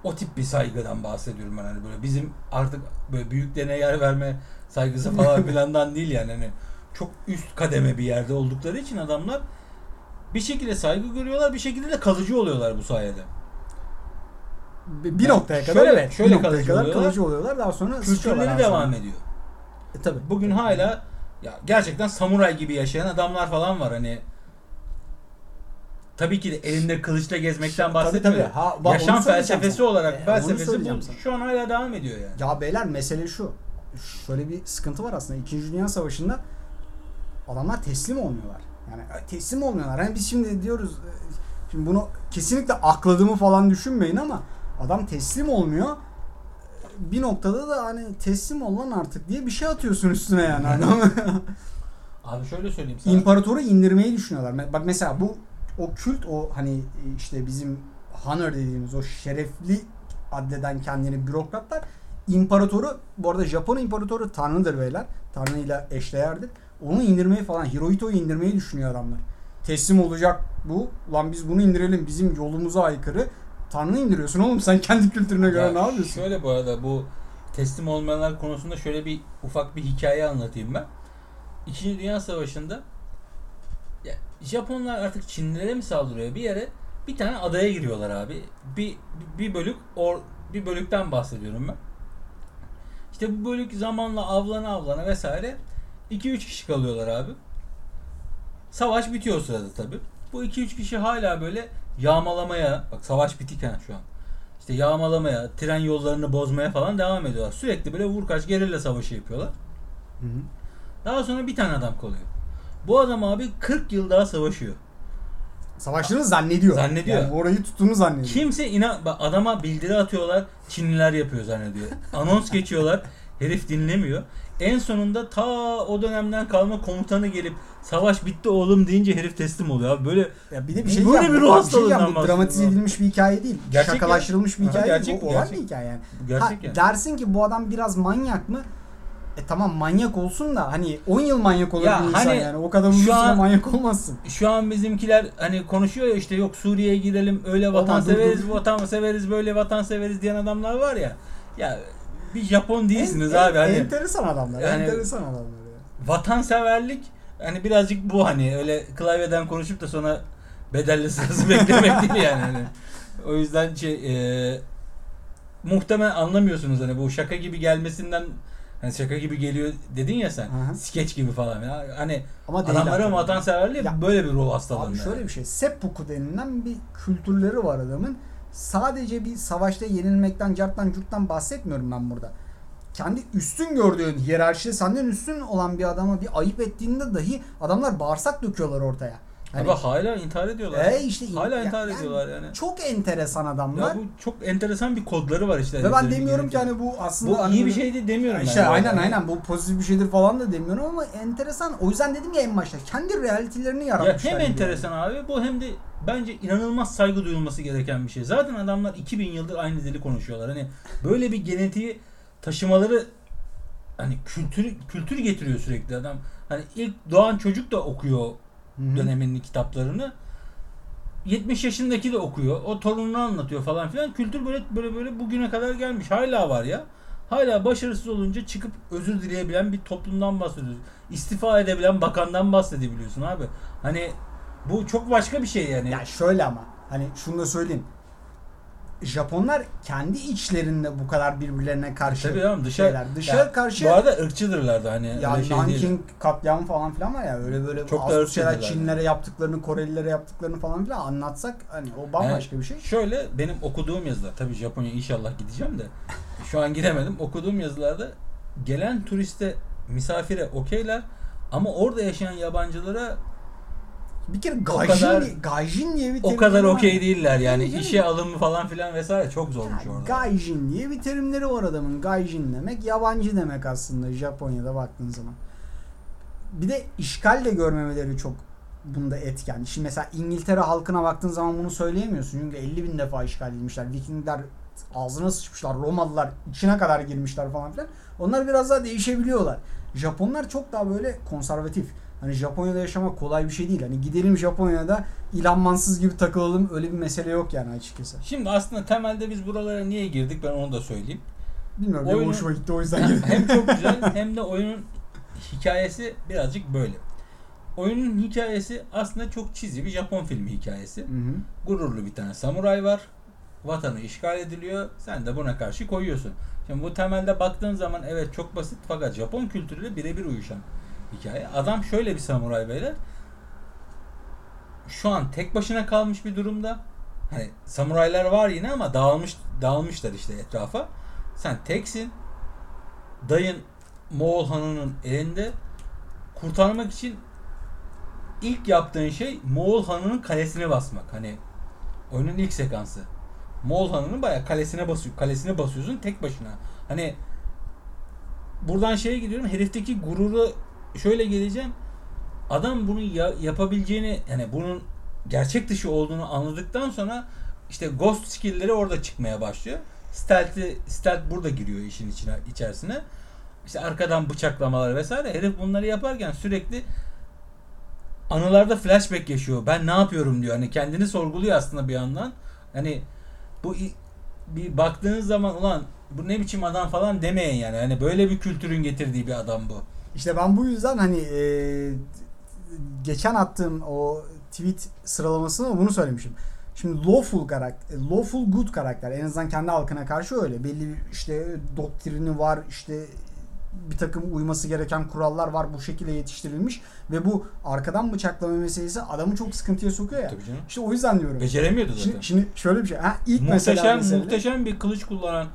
o tip bir saygıdan bahsediyorum ben hani böyle bizim artık böyle büyüklerine yer verme saygısı falan filandan değil yani hani çok üst kademe bir yerde oldukları için adamlar bir şekilde saygı görüyorlar bir şekilde de kalıcı oluyorlar bu sayede. Bir Yani noktaya kadar şöyle- evet. şöyle bir noktaya kalıcı kadar oluyorlar. kalıcı oluyorlar. Daha sonra Kültürleri devam ediyor. E, tabii. Bugün hala ya gerçekten samuray gibi yaşayan adamlar falan var hani Tabii ki de elinde kılıçla gezmekten Tabii, bahsetmiyorum. tabii. Ha, bak, Yaşam felsefesi sana. olarak E, felsefesi bu. sana. Şu an hala devam ediyor yani. Ya beyler mesele şu. Şöyle bir sıkıntı var aslında. İkinci Dünya Savaşı'nda adamlar teslim olmuyorlar. Yani e, teslim olmuyorlar. Hani biz şimdi diyoruz e, şimdi bunu kesinlikle akladığımı falan düşünmeyin ama adam teslim olmuyor. Bir noktada da hani teslim ol lan artık diye bir şey atıyorsun üstüne yani. Abi şöyle söyleyeyim sana. İmparatoru indirmeyi düşünüyorlar. Bak mesela bu o kült o hani işte bizim honor dediğimiz o şerefli adleden kendini bürokratlar imparatoru bu arada Japon imparatoru tanrıdır beyler. Tanrıyla eşdeğerdir. Onu indirmeyi falan Hirohito'yu indirmeyi düşünüyor adamlar. Teslim olacak bu. Lan biz bunu indirelim. Bizim yolumuza aykırı. Tanrı indiriyorsun oğlum sen kendi kültürüne göre Ya ne yapıyorsun? Şöyle bu arada bu teslim olmayanlar konusunda şöyle bir ufak bir hikaye anlatayım ben. İkinci Dünya Savaşı'nda ya Japonlar artık Çinlilere mi saldırıyor bir yere bir tane adaya giriyorlar abi. Bir bir bölük or bir bölükten bahsediyorum ben. İşte bu bölük zamanla avlana avlana vesaire 2-3 kişi kalıyorlar abi. Savaş bitiyor sırada tabi. Bu 2-3 kişi hala böyle yağmalamaya, bak savaş bitikken şu an. İşte yağmalamaya, tren yollarını bozmaya falan devam ediyorlar. Sürekli böyle vur kaç gerilla savaşı yapıyorlar. Hı hı. Daha sonra bir tane adam kalıyor. Bu adam abi 40 yıl daha savaşıyor. Savaştığını zannediyor. Zannediyor. Yani orayı tuttuğunu zannediyor. Kimse inan bak adama bildiri atıyorlar. Çinliler yapıyor zannediyor. Anons geçiyorlar. Herif dinlemiyor. En sonunda ta o dönemden kalma komutanı gelip savaş bitti oğlum deyince herif teslim oluyor abi. Böyle Ya bir de bir şey böyle bir ruh bir şey hastalığından bu dramatize edilmiş bir hikaye değil. Gerçek Şakalaştırılmış bir ya. hikaye Gerçek, değil. Bu olan bir hikaye yani. gerçek ha, yani. Dersin ki bu adam biraz manyak mı? E tamam manyak olsun da hani 10 yıl manyak olur Ya bir insan hani yani. O kadar uzun an- manyak olmazsın. Şu an bizimkiler hani konuşuyor ya işte yok Suriye'ye girelim öyle vatan Aman dur, severiz, dur. vatan severiz, böyle vatan severiz diyen adamlar var ya. Ya bir Japon değilsiniz En- abi hani Enteresan adamlar. Yani- enteresan adamlar. ya. vatanseverlik hani birazcık bu hani öyle klavyeden konuşup da sonra bedelli sırası beklemek değil yani. Hani. O yüzden şey e, muhtemelen anlamıyorsunuz hani bu şaka gibi gelmesinden hani şaka gibi geliyor dedin ya sen. Hı hı. Skeç gibi falan. Ya. Hani Ama adamların vatanseverliği Ya, böyle bir ruh hastalığında. Abi şöyle bir şey. Seppuku denilen bir kültürleri var adamın. Sadece bir savaşta yenilmekten, carttan, curttan bahsetmiyorum ben burada. Kendi üstün gördüğün, hiyerarşide senden üstün olan bir adama bir ayıp ettiğinde dahi adamlar bağırsak döküyorlar ortaya. Hani, Ama hala intihar ediyorlar. e işte hala ya- intihar yani ediyorlar yani. Çok enteresan adamlar. Ya bu çok enteresan bir kodları var işte. Ve ben heriflerin demiyorum ki hani bu aslında bu hani iyi bir şey de demiyorum ben. İşte yani. aynen aynen bu pozitif bir şeydir falan da demiyorum ama enteresan. O yüzden dedim ya en başta kendi realitilerini Ya yaratmışlar. hem gibi. enteresan abi bu hem de bence inanılmaz saygı duyulması gereken bir şey. Zaten adamlar 2000 yıldır aynı dili konuşuyorlar. Hani böyle bir genetiği taşımaları hani kültür kültür getiriyor sürekli adam. Hani ilk doğan çocuk da okuyor Hı hı. döneminin kitaplarını. 70 yaşındaki de okuyor. O torununu anlatıyor falan filan. Kültür böyle böyle böyle bugüne kadar gelmiş. Hala var ya. Hala başarısız olunca çıkıp özür dileyebilen bir toplumdan bahsediyoruz. İstifa edebilen bakandan bahsedebiliyorsun abi. Hani bu çok başka bir şey yani. Ya şöyle ama hani şunu da söyleyeyim. Japonlar kendi içlerinde bu kadar birbirlerine karşı Tabii oğlum dışarı, şeyler. Dışarı Ya, karşı Bu arada ırkçıdırlar da hani ya şey. Nanking katliamı falan filan var ya öyle böyle Çok da şeyler Çinlilere yaptıklarını, Korelilere yaptıklarını falan filan anlatsak hani o bambaşka bir şey. Şöyle benim okuduğum yazılar tabii Japonya inşallah gideceğim de şu an gidemedim. Okuduğum yazılarda gelen turiste misafire okeyler ama orada yaşayan yabancılara Bir kere O gaijin, kadar- gaijin diye bir o terim kadar var. okey değiller yani Tabii işe alımı falan filan vesaire çok zormuş Ya, orada. Gaijin diye bir terimleri var adamın. Gaijin demek yabancı demek aslında Japonya'da baktığın zaman. Bir de işgal de görmemeleri çok bunda etken. Şimdi mesela İngiltere halkına baktığın zaman bunu söyleyemiyorsun. Çünkü 50 bin defa işgal edilmişler. Vikingler ağzına sıçmışlar. Romalılar içine kadar girmişler falan filan. Onlar biraz daha değişebiliyorlar. Japonlar çok daha böyle konservatif. Hani Japonya'da yaşamak kolay bir şey değil. Hani gidelim Japonya'da İlhan Mansız gibi takılalım öyle bir mesele yok yani açıkçası. Şimdi aslında temelde biz buralara niye girdik ben onu da söyleyeyim. Bilmiyorum benim Oyunu- hoşuma gitti o yüzden girdim. hem çok güzel hem de oyunun hikayesi birazcık böyle. Oyunun hikayesi aslında çok çizgi bir Japon filmi hikayesi. Hı hı. Gururlu bir tane samuray var. Vatanı işgal ediliyor. Sen de buna karşı koyuyorsun. Şimdi bu temelde baktığın zaman evet çok basit fakat Japon kültürüyle birebir uyuşan hikaye. Adam şöyle bir samuray beyler. Şu an tek başına kalmış bir durumda. Hani samuraylar var yine ama dağılmış dağılmışlar işte etrafa. Sen teksin. Dayın Moğol hanının elinde. Kurtarmak için ilk yaptığın şey Moğol hanının kalesine basmak. Hani oyunun ilk sekansı. Moğol hanının bayağı kalesine basıyor. Kalesine basıyorsun tek başına. Hani buradan şeye gidiyorum. Herifteki gururu şöyle geleceğim. Adam bunu ya- yapabileceğini yani bunun gerçek dışı olduğunu anladıktan sonra işte ghost skill'leri orada çıkmaya başlıyor. Stealth'i stealth burada giriyor işin içine içerisine. İşte arkadan bıçaklamalar vesaire. Herif bunları yaparken sürekli anılarda flashback yaşıyor. Ben ne yapıyorum diyor. Hani kendini sorguluyor aslında bir yandan. Hani bu bir baktığınız zaman ulan bu ne biçim adam falan demeyin yani. Hani böyle bir kültürün getirdiği bir adam bu. İşte ben bu yüzden hani e, geçen attığım o tweet sıralamasında bunu söylemişim. Şimdi lawful karakter, lawful good karakter en azından kendi halkına karşı öyle. Belli işte doktrini var, işte bir takım uyması gereken kurallar var bu şekilde yetiştirilmiş ve bu arkadan bıçaklama meselesi adamı çok sıkıntıya sokuyor ya. Tabii canım. İşte o yüzden diyorum. Beceremiyordu zaten. Şimdi, şimdi şöyle bir şey. Ha, ilk mesela muhteşem mesele- muhteşem bir kılıç kullanan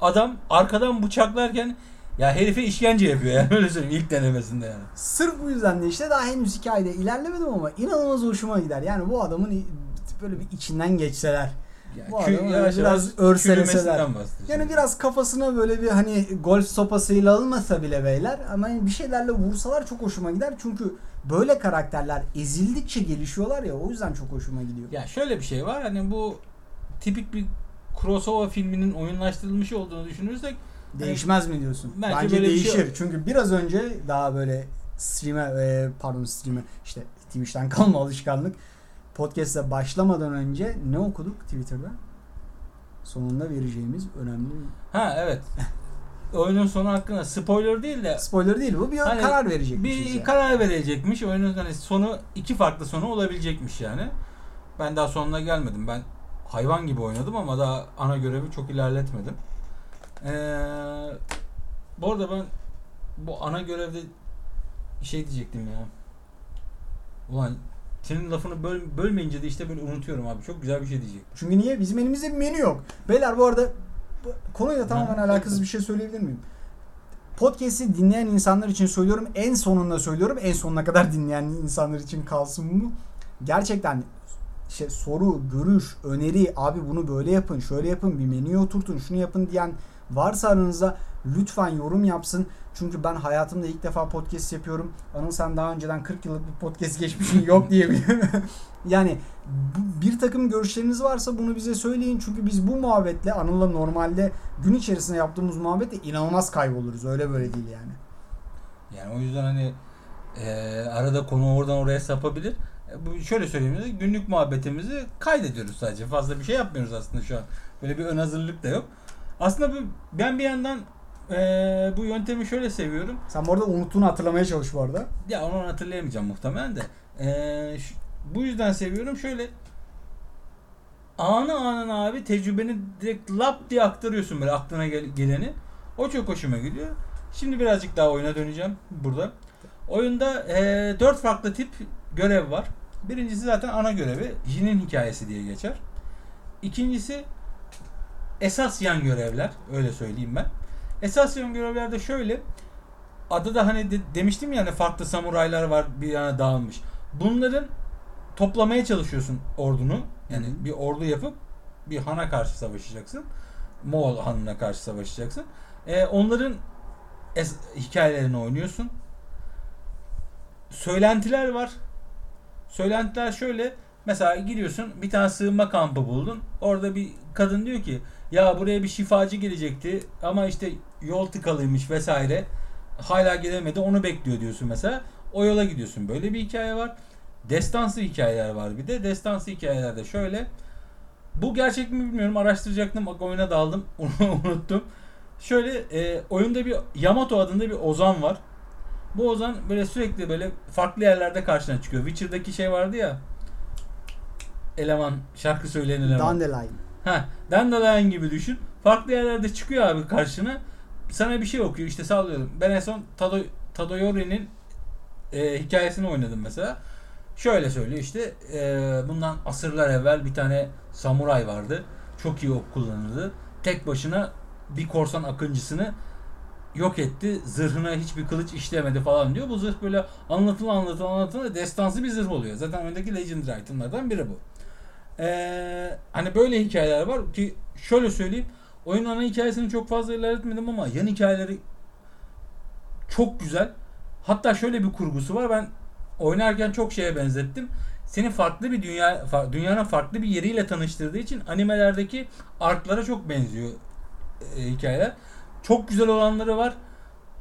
adam arkadan bıçaklarken ya herife işkence yapıyor yani öyle söyleyeyim ilk denemesinde yani. Sırf bu yüzden de işte daha henüz hikayede ilerlemedim ama inanılmaz hoşuma gider. Yani bu adamın böyle bir içinden geçseler. Ya, Bu kü- adam yavaş biraz örseleseler. Yani biraz kafasına böyle bir hani golf sopasıyla alınmasa bile beyler ama bir şeylerle vursalar çok hoşuma gider. Çünkü böyle karakterler ezildikçe gelişiyorlar ya o yüzden çok hoşuma gidiyor. Ya şöyle bir şey var hani bu tipik bir crossover filminin oyunlaştırılmış olduğunu düşünürsek Değişmez mi diyorsun? Bence Bence, böyle bir değişir. şey yok. Çünkü biraz önce daha böyle stream'e e, pardon stream'e işte Twitch'ten kalma alışkanlık. Podcast'e başlamadan önce ne okuduk Twitter'da? Sonunda vereceğimiz önemli ha evet oyunun sonu hakkında spoiler değil de spoiler değil bu bir Hani karar verecek bir şey. karar verecekmiş. Oyunun hani sonu iki farklı sonu olabilecekmiş yani. Ben daha sonuna gelmedim. Ben hayvan gibi oynadım ama daha ana görevi çok ilerletmedim. Ee, bu arada ben bu ana görevde bir şey diyecektim ya. Ulan senin lafını böl, bölmeyince de işte böyle unutuyorum abi. Çok güzel bir şey diyecektim. Çünkü niye? Bizim elimizde bir menü yok. Beyler bu arada bu konuyla tamamen Ha, alakasız bir şey söyleyebilir miyim? Podcast'i dinleyen insanlar için söylüyorum. En sonunda söylüyorum. En sonuna kadar dinleyen insanlar için kalsın bu. gerçekten şey soru, görüş, öneri, abi bunu böyle yapın, şöyle yapın, bir menüye oturtun, şunu yapın diyen varsa aranızda lütfen yorum yapsın. Çünkü ben hayatımda ilk defa podcast yapıyorum. Anıl sen daha önceden 40 yıllık bir podcast geçmişin yok diyebilirim. yani bir takım görüşleriniz varsa bunu bize söyleyin. Çünkü biz bu muhabbetle Anıl'la normalde gün içerisinde yaptığımız muhabbetle inanılmaz kayboluruz. Öyle böyle değil yani. Yani o yüzden hani e, arada konu oradan oraya sapabilir. E, bu şöyle söyleyeyim günlük muhabbetimizi kaydediyoruz sadece. Fazla bir şey yapmıyoruz aslında şu an. Böyle bir ön hazırlık da yok. Aslında bu, ben bir yandan e, bu yöntemi şöyle seviyorum. Sen bu arada unuttuğunu hatırlamaya çalış bu arada. Ya onu hatırlayamayacağım muhtemelen de. E, şu- bu yüzden seviyorum. Şöyle anı anına abi tecrübeni direkt lap diye aktarıyorsun böyle aklına gel- geleni. O çok hoşuma gidiyor. Şimdi birazcık daha oyuna döneceğim burada. Oyunda e, dört farklı tip görev var. Birincisi zaten ana görevi. Jin'in hikayesi diye geçer. İkincisi esas yan görevler. Öyle söyleyeyim ben. Esas yan görevler de şöyle. Adı da hani de- demiştim ya hani farklı samuraylar var bir yana dağılmış. Bunların toplamaya çalışıyorsun ordunu. Yani bir ordu yapıp bir hana karşı savaşacaksın. Moğol hanına karşı savaşacaksın. E, onların es- hikayelerini oynuyorsun. Söylentiler var. Söylentiler şöyle. Mesela gidiyorsun bir tane sığınma kampı buldun. Orada bir kadın diyor ki ya buraya bir şifacı gelecekti ama işte yol tıkalıymış vesaire. Hala gelemedi onu bekliyor diyorsun mesela. O yola gidiyorsun. Böyle bir hikaye var. Destansı hikayeler var bir de. Destansı hikayelerde şöyle. Bu gerçek mi bilmiyorum. Araştıracaktım. Bak oyuna daldım. Unuttum. Şöyle e, oyunda bir Yamato adında bir Ozan var. Bu Ozan böyle sürekli böyle farklı yerlerde karşına çıkıyor. Witcher'daki şey vardı ya. Eleman, şarkı söyleyen eleman. Dandelion. Ha, Dandelion gibi düşün. Farklı yerlerde çıkıyor abi karşına. Sana bir şey okuyor. İşte sallıyorum. Ben en son Tado, Tadayori'nin e, hikayesini oynadım mesela. Şöyle söylüyor işte e, bundan asırlar evvel bir tane samuray vardı. Çok iyi ok kullanırdı. Tek başına bir korsan akıncısını yok etti. Zırhına hiçbir kılıç işlemedi falan diyor. Bu zırh böyle anlatılı anlatılı anlatılı destansı bir zırh oluyor. Zaten öndeki legendary itemlerden biri bu. Ee, hani böyle hikayeler var ki şöyle söyleyeyim. Oyunun ana hikayesini çok fazla ilerletmedim ama yan hikayeleri çok güzel. Hatta şöyle bir kurgusu var. Ben oynarken çok şeye benzettim. Seni farklı bir dünya dünyanın farklı bir yeriyle tanıştırdığı için animelerdeki arklara çok benziyor e, hikayeler. Çok güzel olanları var.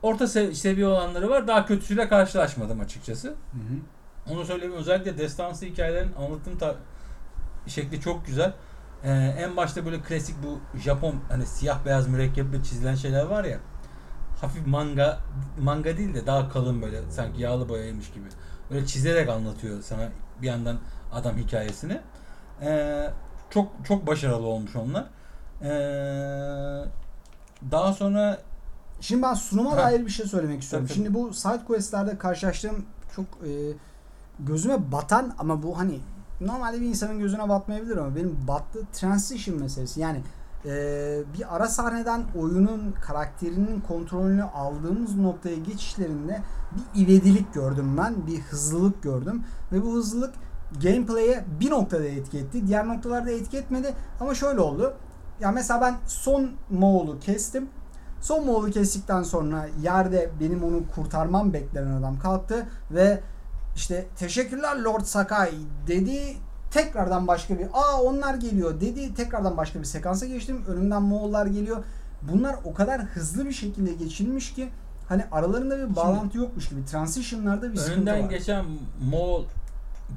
Orta sev- seviye olanları var. Daha kötüsüyle karşılaşmadım açıkçası. Hı hı. Onu söyleyeyim özellikle destansı hikayelerin anlatım ta- şekli çok güzel. Ee, en başta böyle klasik bu Japon hani siyah beyaz mürekkeple çizilen şeyler var ya. Hafif manga manga değil de daha kalın böyle sanki yağlı boyaymış gibi. Böyle çizerek anlatıyor sana bir yandan adam hikayesini. Ee, çok çok başarılı olmuş onlar. Ee, daha sonra Şimdi ben sunuma Ha. dair bir şey söylemek istiyorum. Tabii, tabii. Şimdi bu side quest'lerde karşılaştığım çok e, gözüme batan ama bu hani normalde bir insanın gözüne batmayabilir ama benim battı transition meselesi. Yani e, bir ara sahneden oyunun karakterinin kontrolünü aldığımız noktaya geçişlerinde bir ivedilik gördüm ben. Bir hızlılık gördüm. Ve bu hızlılık gameplay'e bir noktada etki etti. Diğer noktalarda etki etmedi. Ama şöyle oldu. Ya mesela ben son Moğol'u kestim. Son Moğol'u kestikten sonra yerde benim onu kurtarmam beklenen adam kalktı ve işte teşekkürler Lord Sakai dedi. Tekrardan başka bir aa onlar geliyor dedi. Tekrardan başka bir sekansa geçtim. Önümden Moğollar geliyor. Bunlar o kadar hızlı bir şekilde geçilmiş ki hani aralarında bir bağlantı yokmuş gibi. Transition'larda bir sıkıntı var. geçen Moğol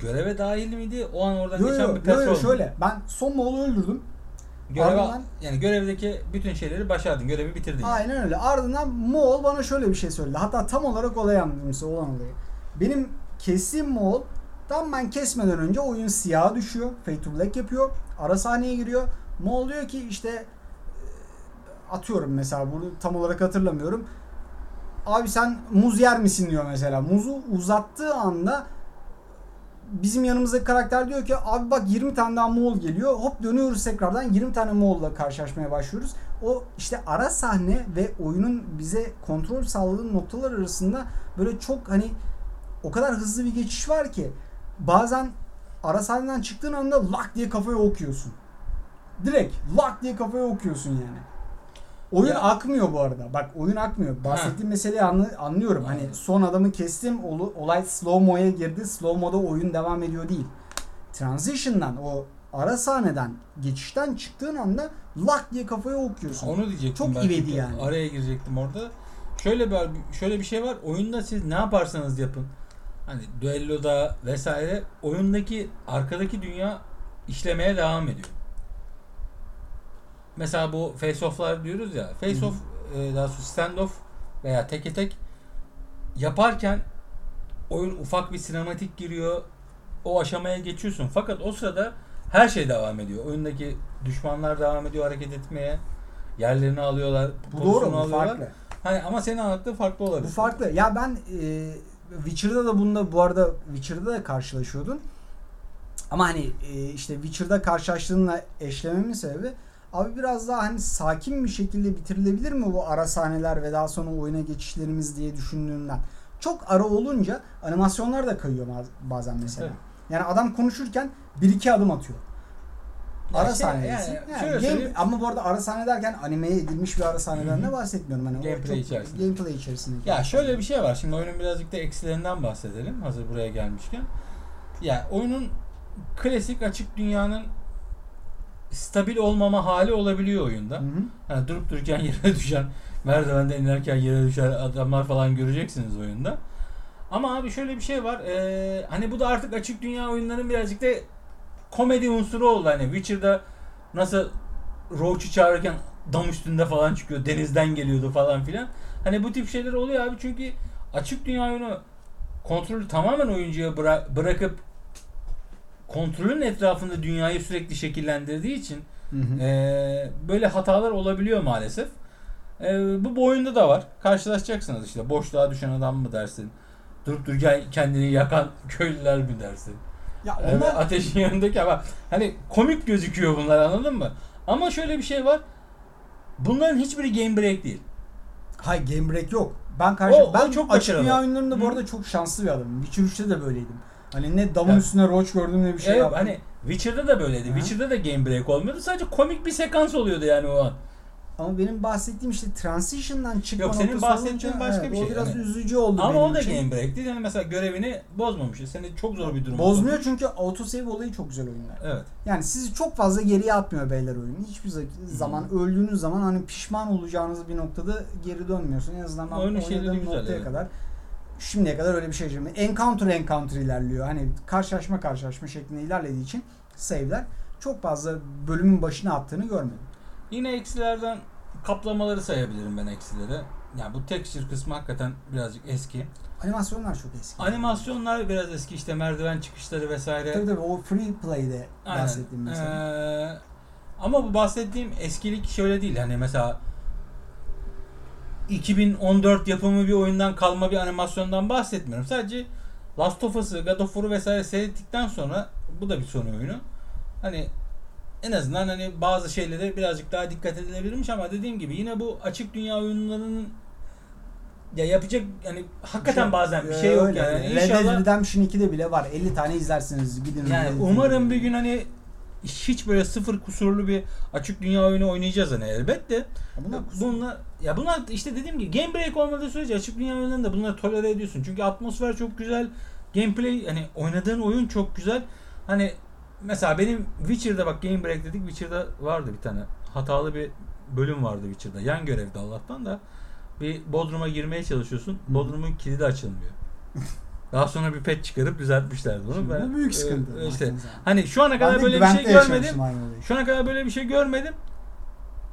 göreve dahil miydi? O an oradan Yo, geçen yo, bir yo, person. yo, şöyle ben son Moğol'u öldürdüm. Görev, Ardından- yani görevdeki bütün şeyleri başardın. Görevi bitirdin. yani. Aynen öyle. Ardından Moğol bana şöyle bir şey söyledi. Hatta tam olarak olay anlatımcısı olan olayı. Benim kestiğim Moğol tam ben kesmeden önce oyun siyah düşüyor. Fade to Black yapıyor. Ara sahneye giriyor. Moğol diyor ki işte e, atıyorum mesela bunu tam olarak hatırlamıyorum. Abi sen muz yer misin diyor mesela. Muzu uzattığı anda bizim yanımızdaki karakter diyor ki abi bak 20 tane daha Moğol geliyor. Hop dönüyoruz tekrardan 20 tane Moğol'la karşılaşmaya başlıyoruz. O işte ara sahne ve oyunun bize kontrol sağladığı noktalar arasında böyle çok hani o kadar hızlı bir geçiş var ki bazen ara sahneden çıktığın anda lak diye kafaya okuyorsun. Direkt lak diye kafaya okuyorsun yani. Oyun Ya- akmıyor bu arada. Bak oyun akmıyor. Bahsettiğim meseleyi anlı- anlıyorum. Hani son adamı kestim. olu- Olay slow mo'ya girdi. Slow mo'da oyun devam ediyor değil. Transition'dan o ara sahneden geçişten çıktığın anda lak diye kafaya okuyorsun. Onu diyecektim Çok ivedi yani. Araya girecektim orada. Şöyle bir şöyle bir şey var. Oyunda siz ne yaparsanız yapın. Hani düelloda vesaire oyundaki arkadaki dünya işlemeye devam ediyor. Mesela bu face off'lar diyoruz ya. Face Hı hı. off e, daha sonra stand off veya teke tek yaparken oyun ufak bir sinematik giriyor. O aşamaya geçiyorsun. Fakat o sırada her şey devam ediyor. Oyundaki düşmanlar devam ediyor hareket etmeye. Yerlerini alıyorlar. Bu doğru bu alıyorlar. farklı. Hani ama senin anlattığın farklı olabilir. Bu farklı. Ya ben e, Witcher'da da bunda bu arada Witcher'da da karşılaşıyordun. Ama hani e, işte Witcher'da karşılaştığınla eşlememin sebebi abi biraz daha hani sakin bir şekilde bitirilebilir mi bu ara sahneler ve daha sonra oyuna geçişlerimiz diye düşündüğümden. Çok ara olunca animasyonlar da kayıyor baz- bazen mesela. Evet. Yani adam konuşurken bir iki adım atıyor. Ara şey, sahnesi. yani Yani şöyle game- ama bu arada ara sahne derken animeye edilmiş bir ara sahneden de bahsetmiyorum. Hani Gameplay içerisinde. Gameplay içerisinde. Ya şöyle bir şey var. Şimdi oyunun birazcık da eksilerinden bahsedelim. Hazır buraya gelmişken. Ya oyunun klasik açık dünyanın stabil olmama hali olabiliyor oyunda. Hı hı. Hani durup dururken yere düşen, merdivenden inerken yere düşen adamlar falan göreceksiniz oyunda. Ama abi şöyle bir şey var. Ee, hani bu da artık açık dünya oyunlarının birazcık da komedi unsuru oldu. Hani Witcher'da nasıl Roach'u çağırırken dam üstünde falan çıkıyor. Denizden geliyordu falan filan. Hani bu tip şeyler oluyor abi çünkü açık dünya oyunu kontrolü tamamen oyuncuya bıra- bırakıp kontrolün etrafında dünyayı sürekli şekillendirdiği için Hı hı. ee, böyle hatalar olabiliyor maalesef. Ee, bu bu oyunda da var. Karşılaşacaksınız işte. Boşluğa düşen adam mı dersin? Durup dururken kendini yakan köylüler mi dersin? Ya Evet, onlar ateşin yanındaki ama hani komik gözüküyor bunlar anladın mı? Ama şöyle bir şey var. Bunların hiçbiri game break değil. Hayır game break yok. Ben karşı O- o ben çok açık dünya oyunlarında bu arada çok şanslı bir adamım. Witcher 3'te de böyleydim. Hani ne damın Evet. üstüne roach gördüm ne bir şey evet, yaptım. hani Witcher'da da böyleydi. Hı. Witcher'da da game break olmuyordu. Sadece komik bir sekans oluyordu yani o an. Ama benim bahsettiğim işte transition'dan çıkma Yok, senin bahsettiğin olunca, başka evet, bir o şey. biraz Hani- üzücü oldu Ama benim o da için. game break değil. Yani mesela görevini bozmamışız. Seni çok zor bir durum. Bozmuyor çünkü autosave olayı çok güzel oyunlar. Evet. Yani sizi çok fazla geriye atmıyor beyler oyunu. Hiçbir za- zaman öldüğünüz zaman hani pişman olacağınız bir noktada geri dönmüyorsun. En azından ben Oyunun oynadığım güzel, noktaya evet. kadar şimdiye kadar öyle bir şey yaşamadım. Encounter encounter ilerliyor. Hani karşılaşma karşılaşma şeklinde ilerlediği için save'ler çok fazla bölümün başına attığını görmedim. Yine eksilerden kaplamaları sayabilirim ben eksileri. Yani bu texture kısmı hakikaten birazcık eski. Animasyonlar çok eski. Animasyonlar biraz eski işte merdiven çıkışları vesaire. Tabii tabii o free play'de Aynen. bahsettiğim mesela. Ee, ama bu bahsettiğim eskilik şöyle değil. Hani mesela 2014 yapımı bir oyundan kalma bir animasyondan bahsetmiyorum. Sadece Last of Us'ı, God of War'u vesaire seyrettikten sonra bu da bir Sony oyunu. Hani en azından hani bazı şeylere birazcık daha dikkat edilebilirmiş ama dediğim gibi yine bu açık dünya oyunlarının ya yapacak hani hakikaten bazen bir şey yok Öyle. yani. Red Dead Redemption 2'de bile var. 50 tane izlersiniz. Gidin. yani umarım bir gün hani hiç böyle sıfır kusurlu bir açık dünya oyunu oynayacağız hani elbette. Bunlar Bunlar ya bunlar işte dediğim gibi game break olmadığı sürece açık dünya oyunlarında bunları tolere ediyorsun. Çünkü atmosfer çok güzel. Gameplay hani oynadığın oyun çok güzel. Hani mesela benim Witcher'da bak game break dedik. Witcher'da vardı bir tane hatalı bir bölüm vardı Witcher'da. Yan görevde Allah'tan da bir bodruma girmeye çalışıyorsun. Bodrumun kilidi açılmıyor. Daha sonra bir pet çıkarıp düzeltmişlerdi bunu. Şimdi Ben, bu büyük e, sıkıntı. işte baktığınız zaman. hani şu ana kadar böyle bir şey görmedim. Şu ana kadar böyle bir şey görmedim.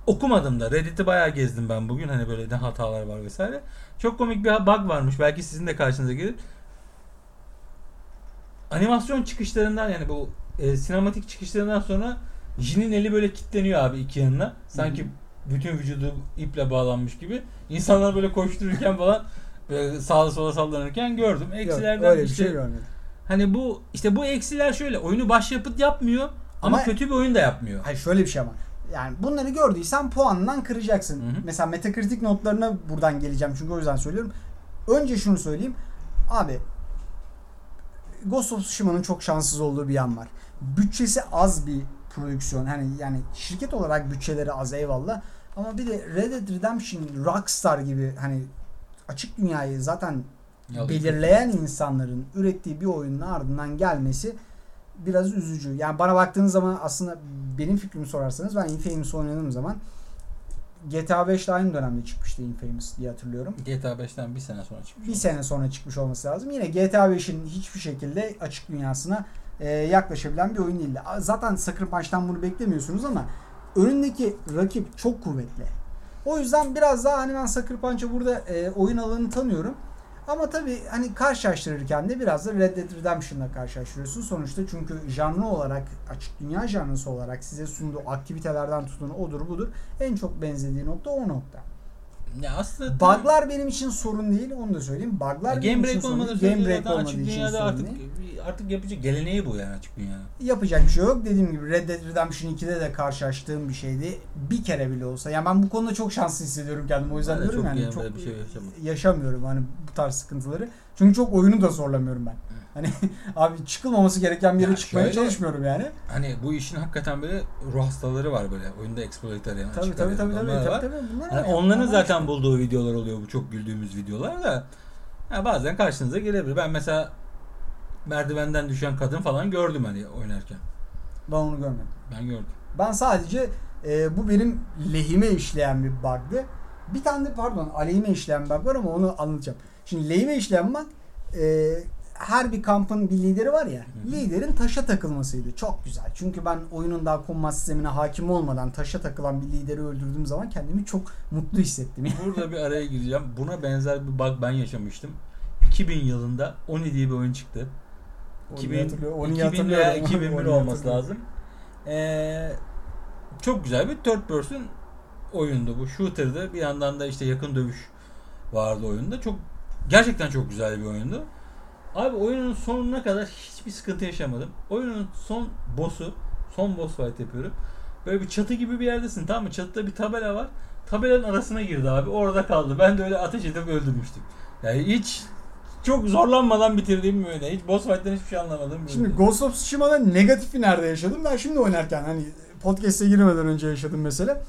Okumadım da. Reddit'i bayağı gezdim ben bugün. Hani böyle ne hatalar var vesaire. Çok komik bir bug varmış. Belki sizin de karşınıza gelir. Animasyon çıkışlarından yani bu e, sinematik çıkışlarından sonra Jin'in eli böyle kilitleniyor abi iki yanına. Sanki bütün vücudu iple bağlanmış gibi. İnsanlar böyle koştururken falan böyle sağa sola sallanırken gördüm. Yok, Eksilerden öyle bir işte şey görmedim. hani bu işte bu eksiler şöyle oyunu başyapıt yapmıyor ama, Ama- kötü bir oyun da yapmıyor. Hayır şöyle bir şey ama. Yani bunları gördüysen puanından kıracaksın. Hı hı. Mesela Metacritic notlarına buradan geleceğim çünkü o yüzden söylüyorum. Önce şunu söyleyeyim. Abi Ghost of Tsushima'nın çok şanssız olduğu bir yan var. Bütçesi az bir prodüksiyon. Hani yani şirket olarak bütçeleri az eyvallah. Ama bir de Red Dead Redemption, Rockstar gibi hani açık dünyayı zaten Ya, belirleyen insanların ürettiği bir oyunun ardından gelmesi biraz üzücü. Yani bana baktığınız zaman aslında benim fikrimi sorarsanız ben Infamous oynadığım zaman GTA 5 de aynı dönemde çıkmıştı Infamous diye hatırlıyorum. GTA 5'ten bir sene sonra çıkmış. Bir sene sonra çıkmış olması lazım. Yine GTA 5'in hiçbir şekilde açık dünyasına e, yaklaşabilen bir oyun değildi. Zaten Sucker Punch'tan bunu beklemiyorsunuz ama önündeki rakip çok kuvvetli. O yüzden biraz daha hani ben Sucker Punch'a burada e, oyun alanını tanıyorum. Ama tabii hani karşılaştırırken de biraz da Red Dead Redemption'la karşılaştırıyorsun. Sonuçta çünkü janrı olarak, açık dünya janrısı olarak size sunduğu aktivitelerden tutun odur budur en çok benzediği nokta o nokta. Ya aslında Bug'lar benim için sorun değil onu da söyleyeyim. Bug'lar benim Game için break sorun olmadığı değil. Game break olmadığı için sorun artık değil. Artık yapacak geleneği bu yani açık dünya. Yapacak bir şey yok. Dediğim gibi Red Dead Redemption 2'de de karşılaştığım bir şeydi. Bir kere bile olsa. Yani ben bu konuda çok şanslı hissediyorum kendimi. O yüzden Ben diyorum yani yani çok bir şey yaşamadım. yaşamıyorum hani bu tarz sıkıntıları. Çünkü çok oyunu da zorlamıyorum ben. Hani abi çıkılmaması gereken bir yere Ya çıkmaya şöyle- çalışmıyorum yani. Hani bu işin hakikaten böyle ruh hastaları var böyle. Oyunda exploit arayan, Tabii tabii tabii tabii. tabii, var. tabii. Bunlar Hani onların Onlar zaten işte. bulduğu videolar oluyor bu çok güldüğümüz videolar da. Ha, bazen karşınıza gelebilir. Ben mesela merdivenden düşen kadın falan gördüm hani oynarken. Ben onu görmedim. Ben gördüm. Ben sadece e, bu benim lehime işleyen bir bug'dı. Bir tane de pardon aleyhime işleyen bug var ama onu anlatacağım. Şimdi lehime işleyen bug e, her bir kampın bir lideri var ya. Hı hı. Liderin taşa takılmasıydı. Çok güzel. Çünkü ben oyunun daha kombat sistemine hakim olmadan taşa takılan bir lideri öldürdüğüm zaman kendimi çok mutlu hissettim. Burada bir araya gireceğim. Buna benzer bir bug ben yaşamıştım. 2000 yılında Oni diye bir oyun çıktı. Onu 2000, hatırlıyorum, onu 2000 hatırlıyorum. veya 2001 Onu olması lazım. Ee, çok güzel bir third person oyundu bu. Shooter'dı. Bir yandan da işte yakın dövüş vardı oyunda. Çok gerçekten çok güzel bir oyundu. Abi oyunun sonuna kadar hiçbir sıkıntı yaşamadım. Oyunun son boss'u, son boss fight yapıyorum. Böyle bir çatı gibi bir yerdesin tamam mı? Çatıda bir tabela var. Tabelanın arasına girdi abi. Orada kaldı. Ben de öyle ateş edip öldürmüştüm. Yani hiç çok zorlanmadan bitirdiğim bir oyun. Hiç boss fight'ten hiçbir şey anlamadım. Şimdi Ghost of Tsushima'da negatifi nerede yaşadım? Ben şimdi oynarken hani podcast'e girmeden önce yaşadım mesela.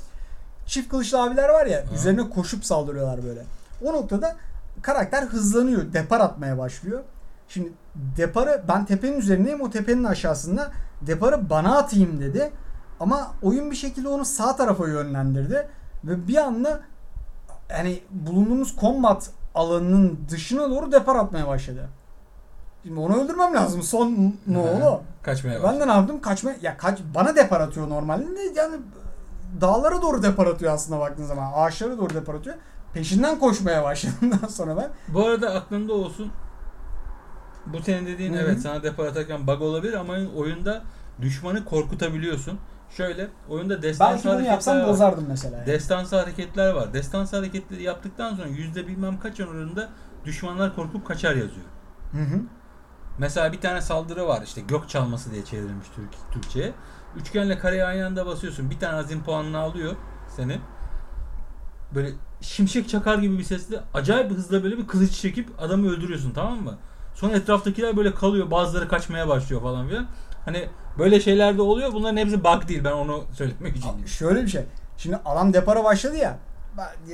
Çift kılıçlı abiler var ya Ha. üzerine koşup saldırıyorlar böyle. O noktada karakter hızlanıyor. Depar atmaya başlıyor. Şimdi deparı ben tepenin üzerindeyim o tepenin aşağısında deparı bana atayım dedi. Ama oyun bir şekilde onu sağ tarafa yönlendirdi. Ve bir anda hani bulunduğumuz combat alanının dışına doğru depar atmaya başladı. Şimdi onu öldürmem lazım. Son ne oldu? Kaçmaya Ben başladı. de ne yaptım? Kaçma ya kaç bana depar atıyor normalde de yani dağlara doğru depar atıyor aslında baktığın zaman. Ağaçlara doğru depar atıyor. Peşinden koşmaya başladım daha sonra ben. Bu arada aklında olsun. Bu senin dediğin Hı hı. evet sana depar atarken bug olabilir ama oyunda düşmanı korkutabiliyorsun. Şöyle oyunda destansı Belki bunu hareketler yapsam var. bozardım mesela. yani. Destansı hareketler var. Destansı hareketleri yaptıktan sonra yüzde bilmem kaç oranında düşmanlar korkup kaçar yazıyor. Hı hı. Mesela bir tane saldırı var işte gök çalması diye çevrilmiş Türk, Türkçe'ye. Üçgenle kareye aynı anda basıyorsun. Bir tane azim puanını alıyor senin. Böyle şimşek çakar gibi bir sesle acayip hızla böyle bir kılıç çekip adamı öldürüyorsun tamam mı? Sonra etraftakiler böyle kalıyor bazıları kaçmaya başlıyor falan filan. Hani böyle şeyler de oluyor. Bunların hepsi bug değil ben onu söylemek için. Abi Şöyle bir şey. Şimdi adam depara başladı ya.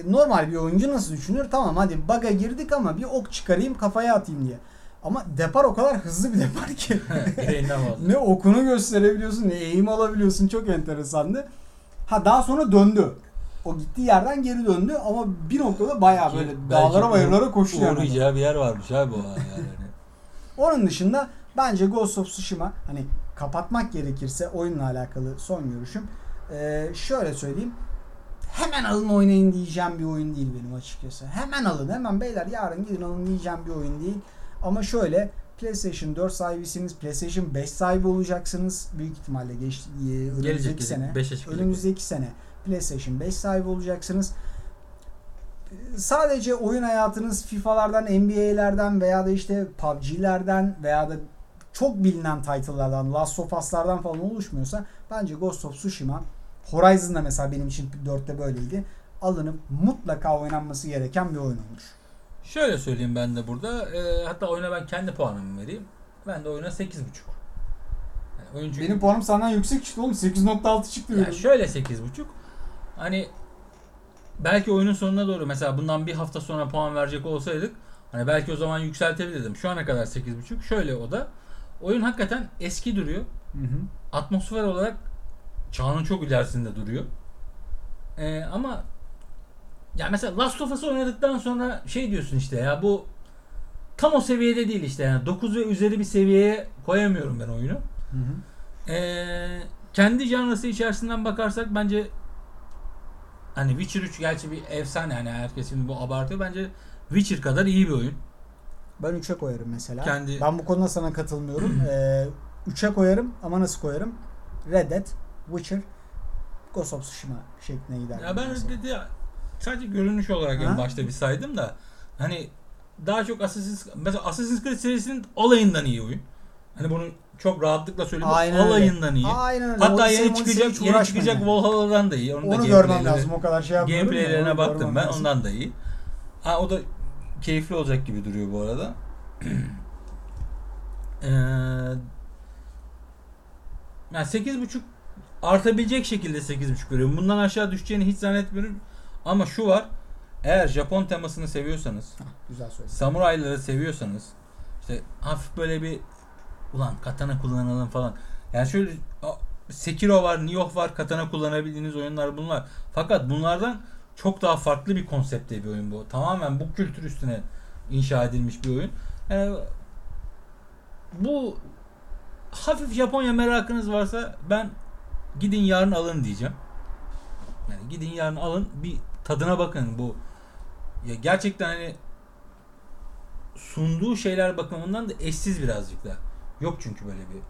Normal bir oyuncu nasıl düşünür? Tamam hadi bug'a girdik ama bir ok çıkarayım kafaya atayım diye. Ama depar o kadar hızlı bir depar ki. Ne okunu gösterebiliyorsun ne eğim alabiliyorsun çok enteresandı. Ha daha sonra döndü. O gittiği yerden geri döndü ama bir noktada bayağı böyle Belki dağlara bayırlara koştu yani. Uğrayacağı bir yer varmış abi o an yani. Onun dışında bence Ghost of Tsushima hani kapatmak gerekirse oyunla alakalı son görüşüm. Ee, şöyle söyleyeyim. Hemen alın oynayın diyeceğim bir oyun değil benim açıkçası. Hemen alın hemen beyler yarın gidin alın diyeceğim bir oyun değil. Ama şöyle PlayStation 4 sahibisiniz, PlayStation 5 sahibi olacaksınız. Büyük ihtimalle geç, e, önümüzdeki Gelecek sene. Önümüzdeki sene PlayStation 5 sahibi olacaksınız. Sadece oyun hayatınız FIFA'lardan, NBA'lerden veya da işte PUBG'lerden veya da çok bilinen title'lardan, Last of Us'lardan falan oluşmuyorsa bence Ghost of Tsushima Horizon da mesela benim için 4'te böyleydi. Alınıp mutlaka oynanması gereken bir oyun olmuş. Şöyle söyleyeyim ben de burada. e, hatta oyuna ben kendi puanımı vereyim. Ben de oyuna 8.5. Yani Benim puanım senden yüksek çıktı oğlum. 8.6 çıktı Ya benim. şöyle 8.5. Hani belki oyunun sonuna doğru mesela bundan bir hafta sonra puan verecek olsaydık hani belki o zaman yükseltebilirdim. Şu ana kadar 8.5. Şöyle o da oyun hakikaten eski duruyor. Hı hı. Atmosfer olarak çağının çok ilerisinde duruyor. Ee, ama ya mesela Last of Us oynadıktan sonra şey diyorsun işte ya bu tam o seviyede değil işte yani 9 ve üzeri bir seviyeye koyamıyorum ben oyunu. Hı hı. Ee, kendi janrası içerisinden bakarsak bence hani Witcher 3 gerçi bir efsane hani herkes şimdi bu abartıyor bence Witcher kadar iyi bir oyun. Ben 3'e koyarım mesela. Kendi- Ben bu konuda sana katılmıyorum. ee, 3'e koyarım ama nasıl koyarım? Red Dead, Witcher, Ghost of Tsushima şekline gider. Ya ben mesela. dedi sadece görünüş olarak en Ha? başta bir saydım da hani daha çok Assassin's mesela Assassin's Creed serisinin alayından iyi oyun. Hani bunu çok rahatlıkla söylüyorum. Aynen öyle. alayından iyi. Aynen öyle. Hatta yeni çıkacak yeni çıkacak yani. Valhalla'dan da iyi. Onun, da Onu görmem gameplayleri- lazım. O kadar şey yapmıyorum. da Gameplaylerine baktım görmem ben. lazım. Ondan da iyi. Ha o da keyifli olacak gibi duruyor bu arada. Eee yani 8.5 artabilecek şekilde 8.5 veriyorum. Bundan aşağı düşeceğini hiç zannetmiyorum. Ama şu var. Eğer Japon temasını seviyorsanız, Güzel söyledin. samurayları seviyorsanız, işte hafif böyle bir ulan katana kullanalım falan. Yani şöyle Sekiro var, Nioh var, katana kullanabildiğiniz oyunlar bunlar. Fakat bunlardan çok daha farklı bir konsepte bir oyun bu. Tamamen bu kültür üstüne inşa edilmiş bir oyun. Yani bu hafif Japonya merakınız varsa ben gidin yarın alın diyeceğim. Yani gidin yarın alın bir tadına bakın bu. Ya gerçekten hani sunduğu şeyler bakımından da eşsiz birazcık da. Yok çünkü böyle bir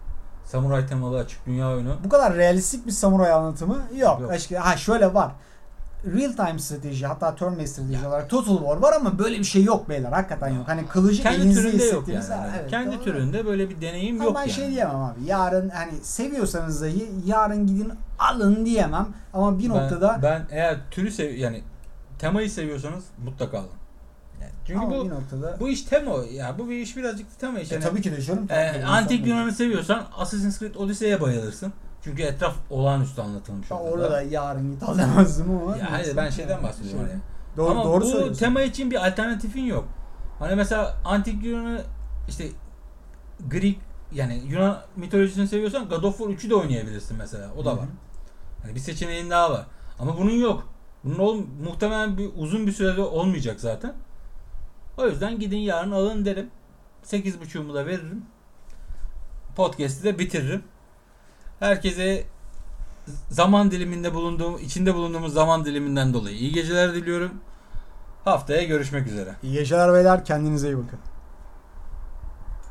samuray temalı açık dünya oyunu. Bu kadar realistik bir samuray anlatımı yok. Yok. Ha şöyle var. Real time strateji hatta turn based strateji olarak Total War var ama böyle bir şey yok beyler. Hakikaten yok. Hani kılıcı Kendi elinizde türünde yok yani. Ha, Hani evet, Kendi doğru. türünde böyle bir deneyim Ama yok ben yani. şey diyemem abi. Yarın hani seviyorsanız dahi yarın gidin alın diyemem. Ama bir Ben- noktada ben, eğer türü sev yani temayı seviyorsanız mutlaka alın. Yani çünkü ama bu noktada bu iş tema ya bu bir iş birazcık tema iş. e, Yani, tabii ki de canım. e, antik Yunan'ı seviyorsan Assassin's Creed Odyssey'e bayılırsın. Çünkü etraf olağanüstü anlatılmış Ben orada. orada da yarın git al demezdim ama. Ya hayır ben şeyden bahsediyorum Şey- hani. Doğru, Ama doğru bu tema için bir alternatifin yok. Hani mesela antik Yunan'ı işte Greek yani Yunan mitolojisini seviyorsan God of War 3'ü de oynayabilirsin mesela. O da var. Hani bir seçeneğin daha var. Ama bunun yok. Bunun ol, muhtemelen bir uzun bir sürede olmayacak zaten. O yüzden gidin yarın alın derim. 8.5'umu da veririm. Podcast'i de bitiririm. Herkese zaman diliminde bulunduğum, içinde bulunduğumuz zaman diliminden dolayı iyi geceler diliyorum. Haftaya görüşmek üzere. İyi geceler beyler. Kendinize iyi bakın.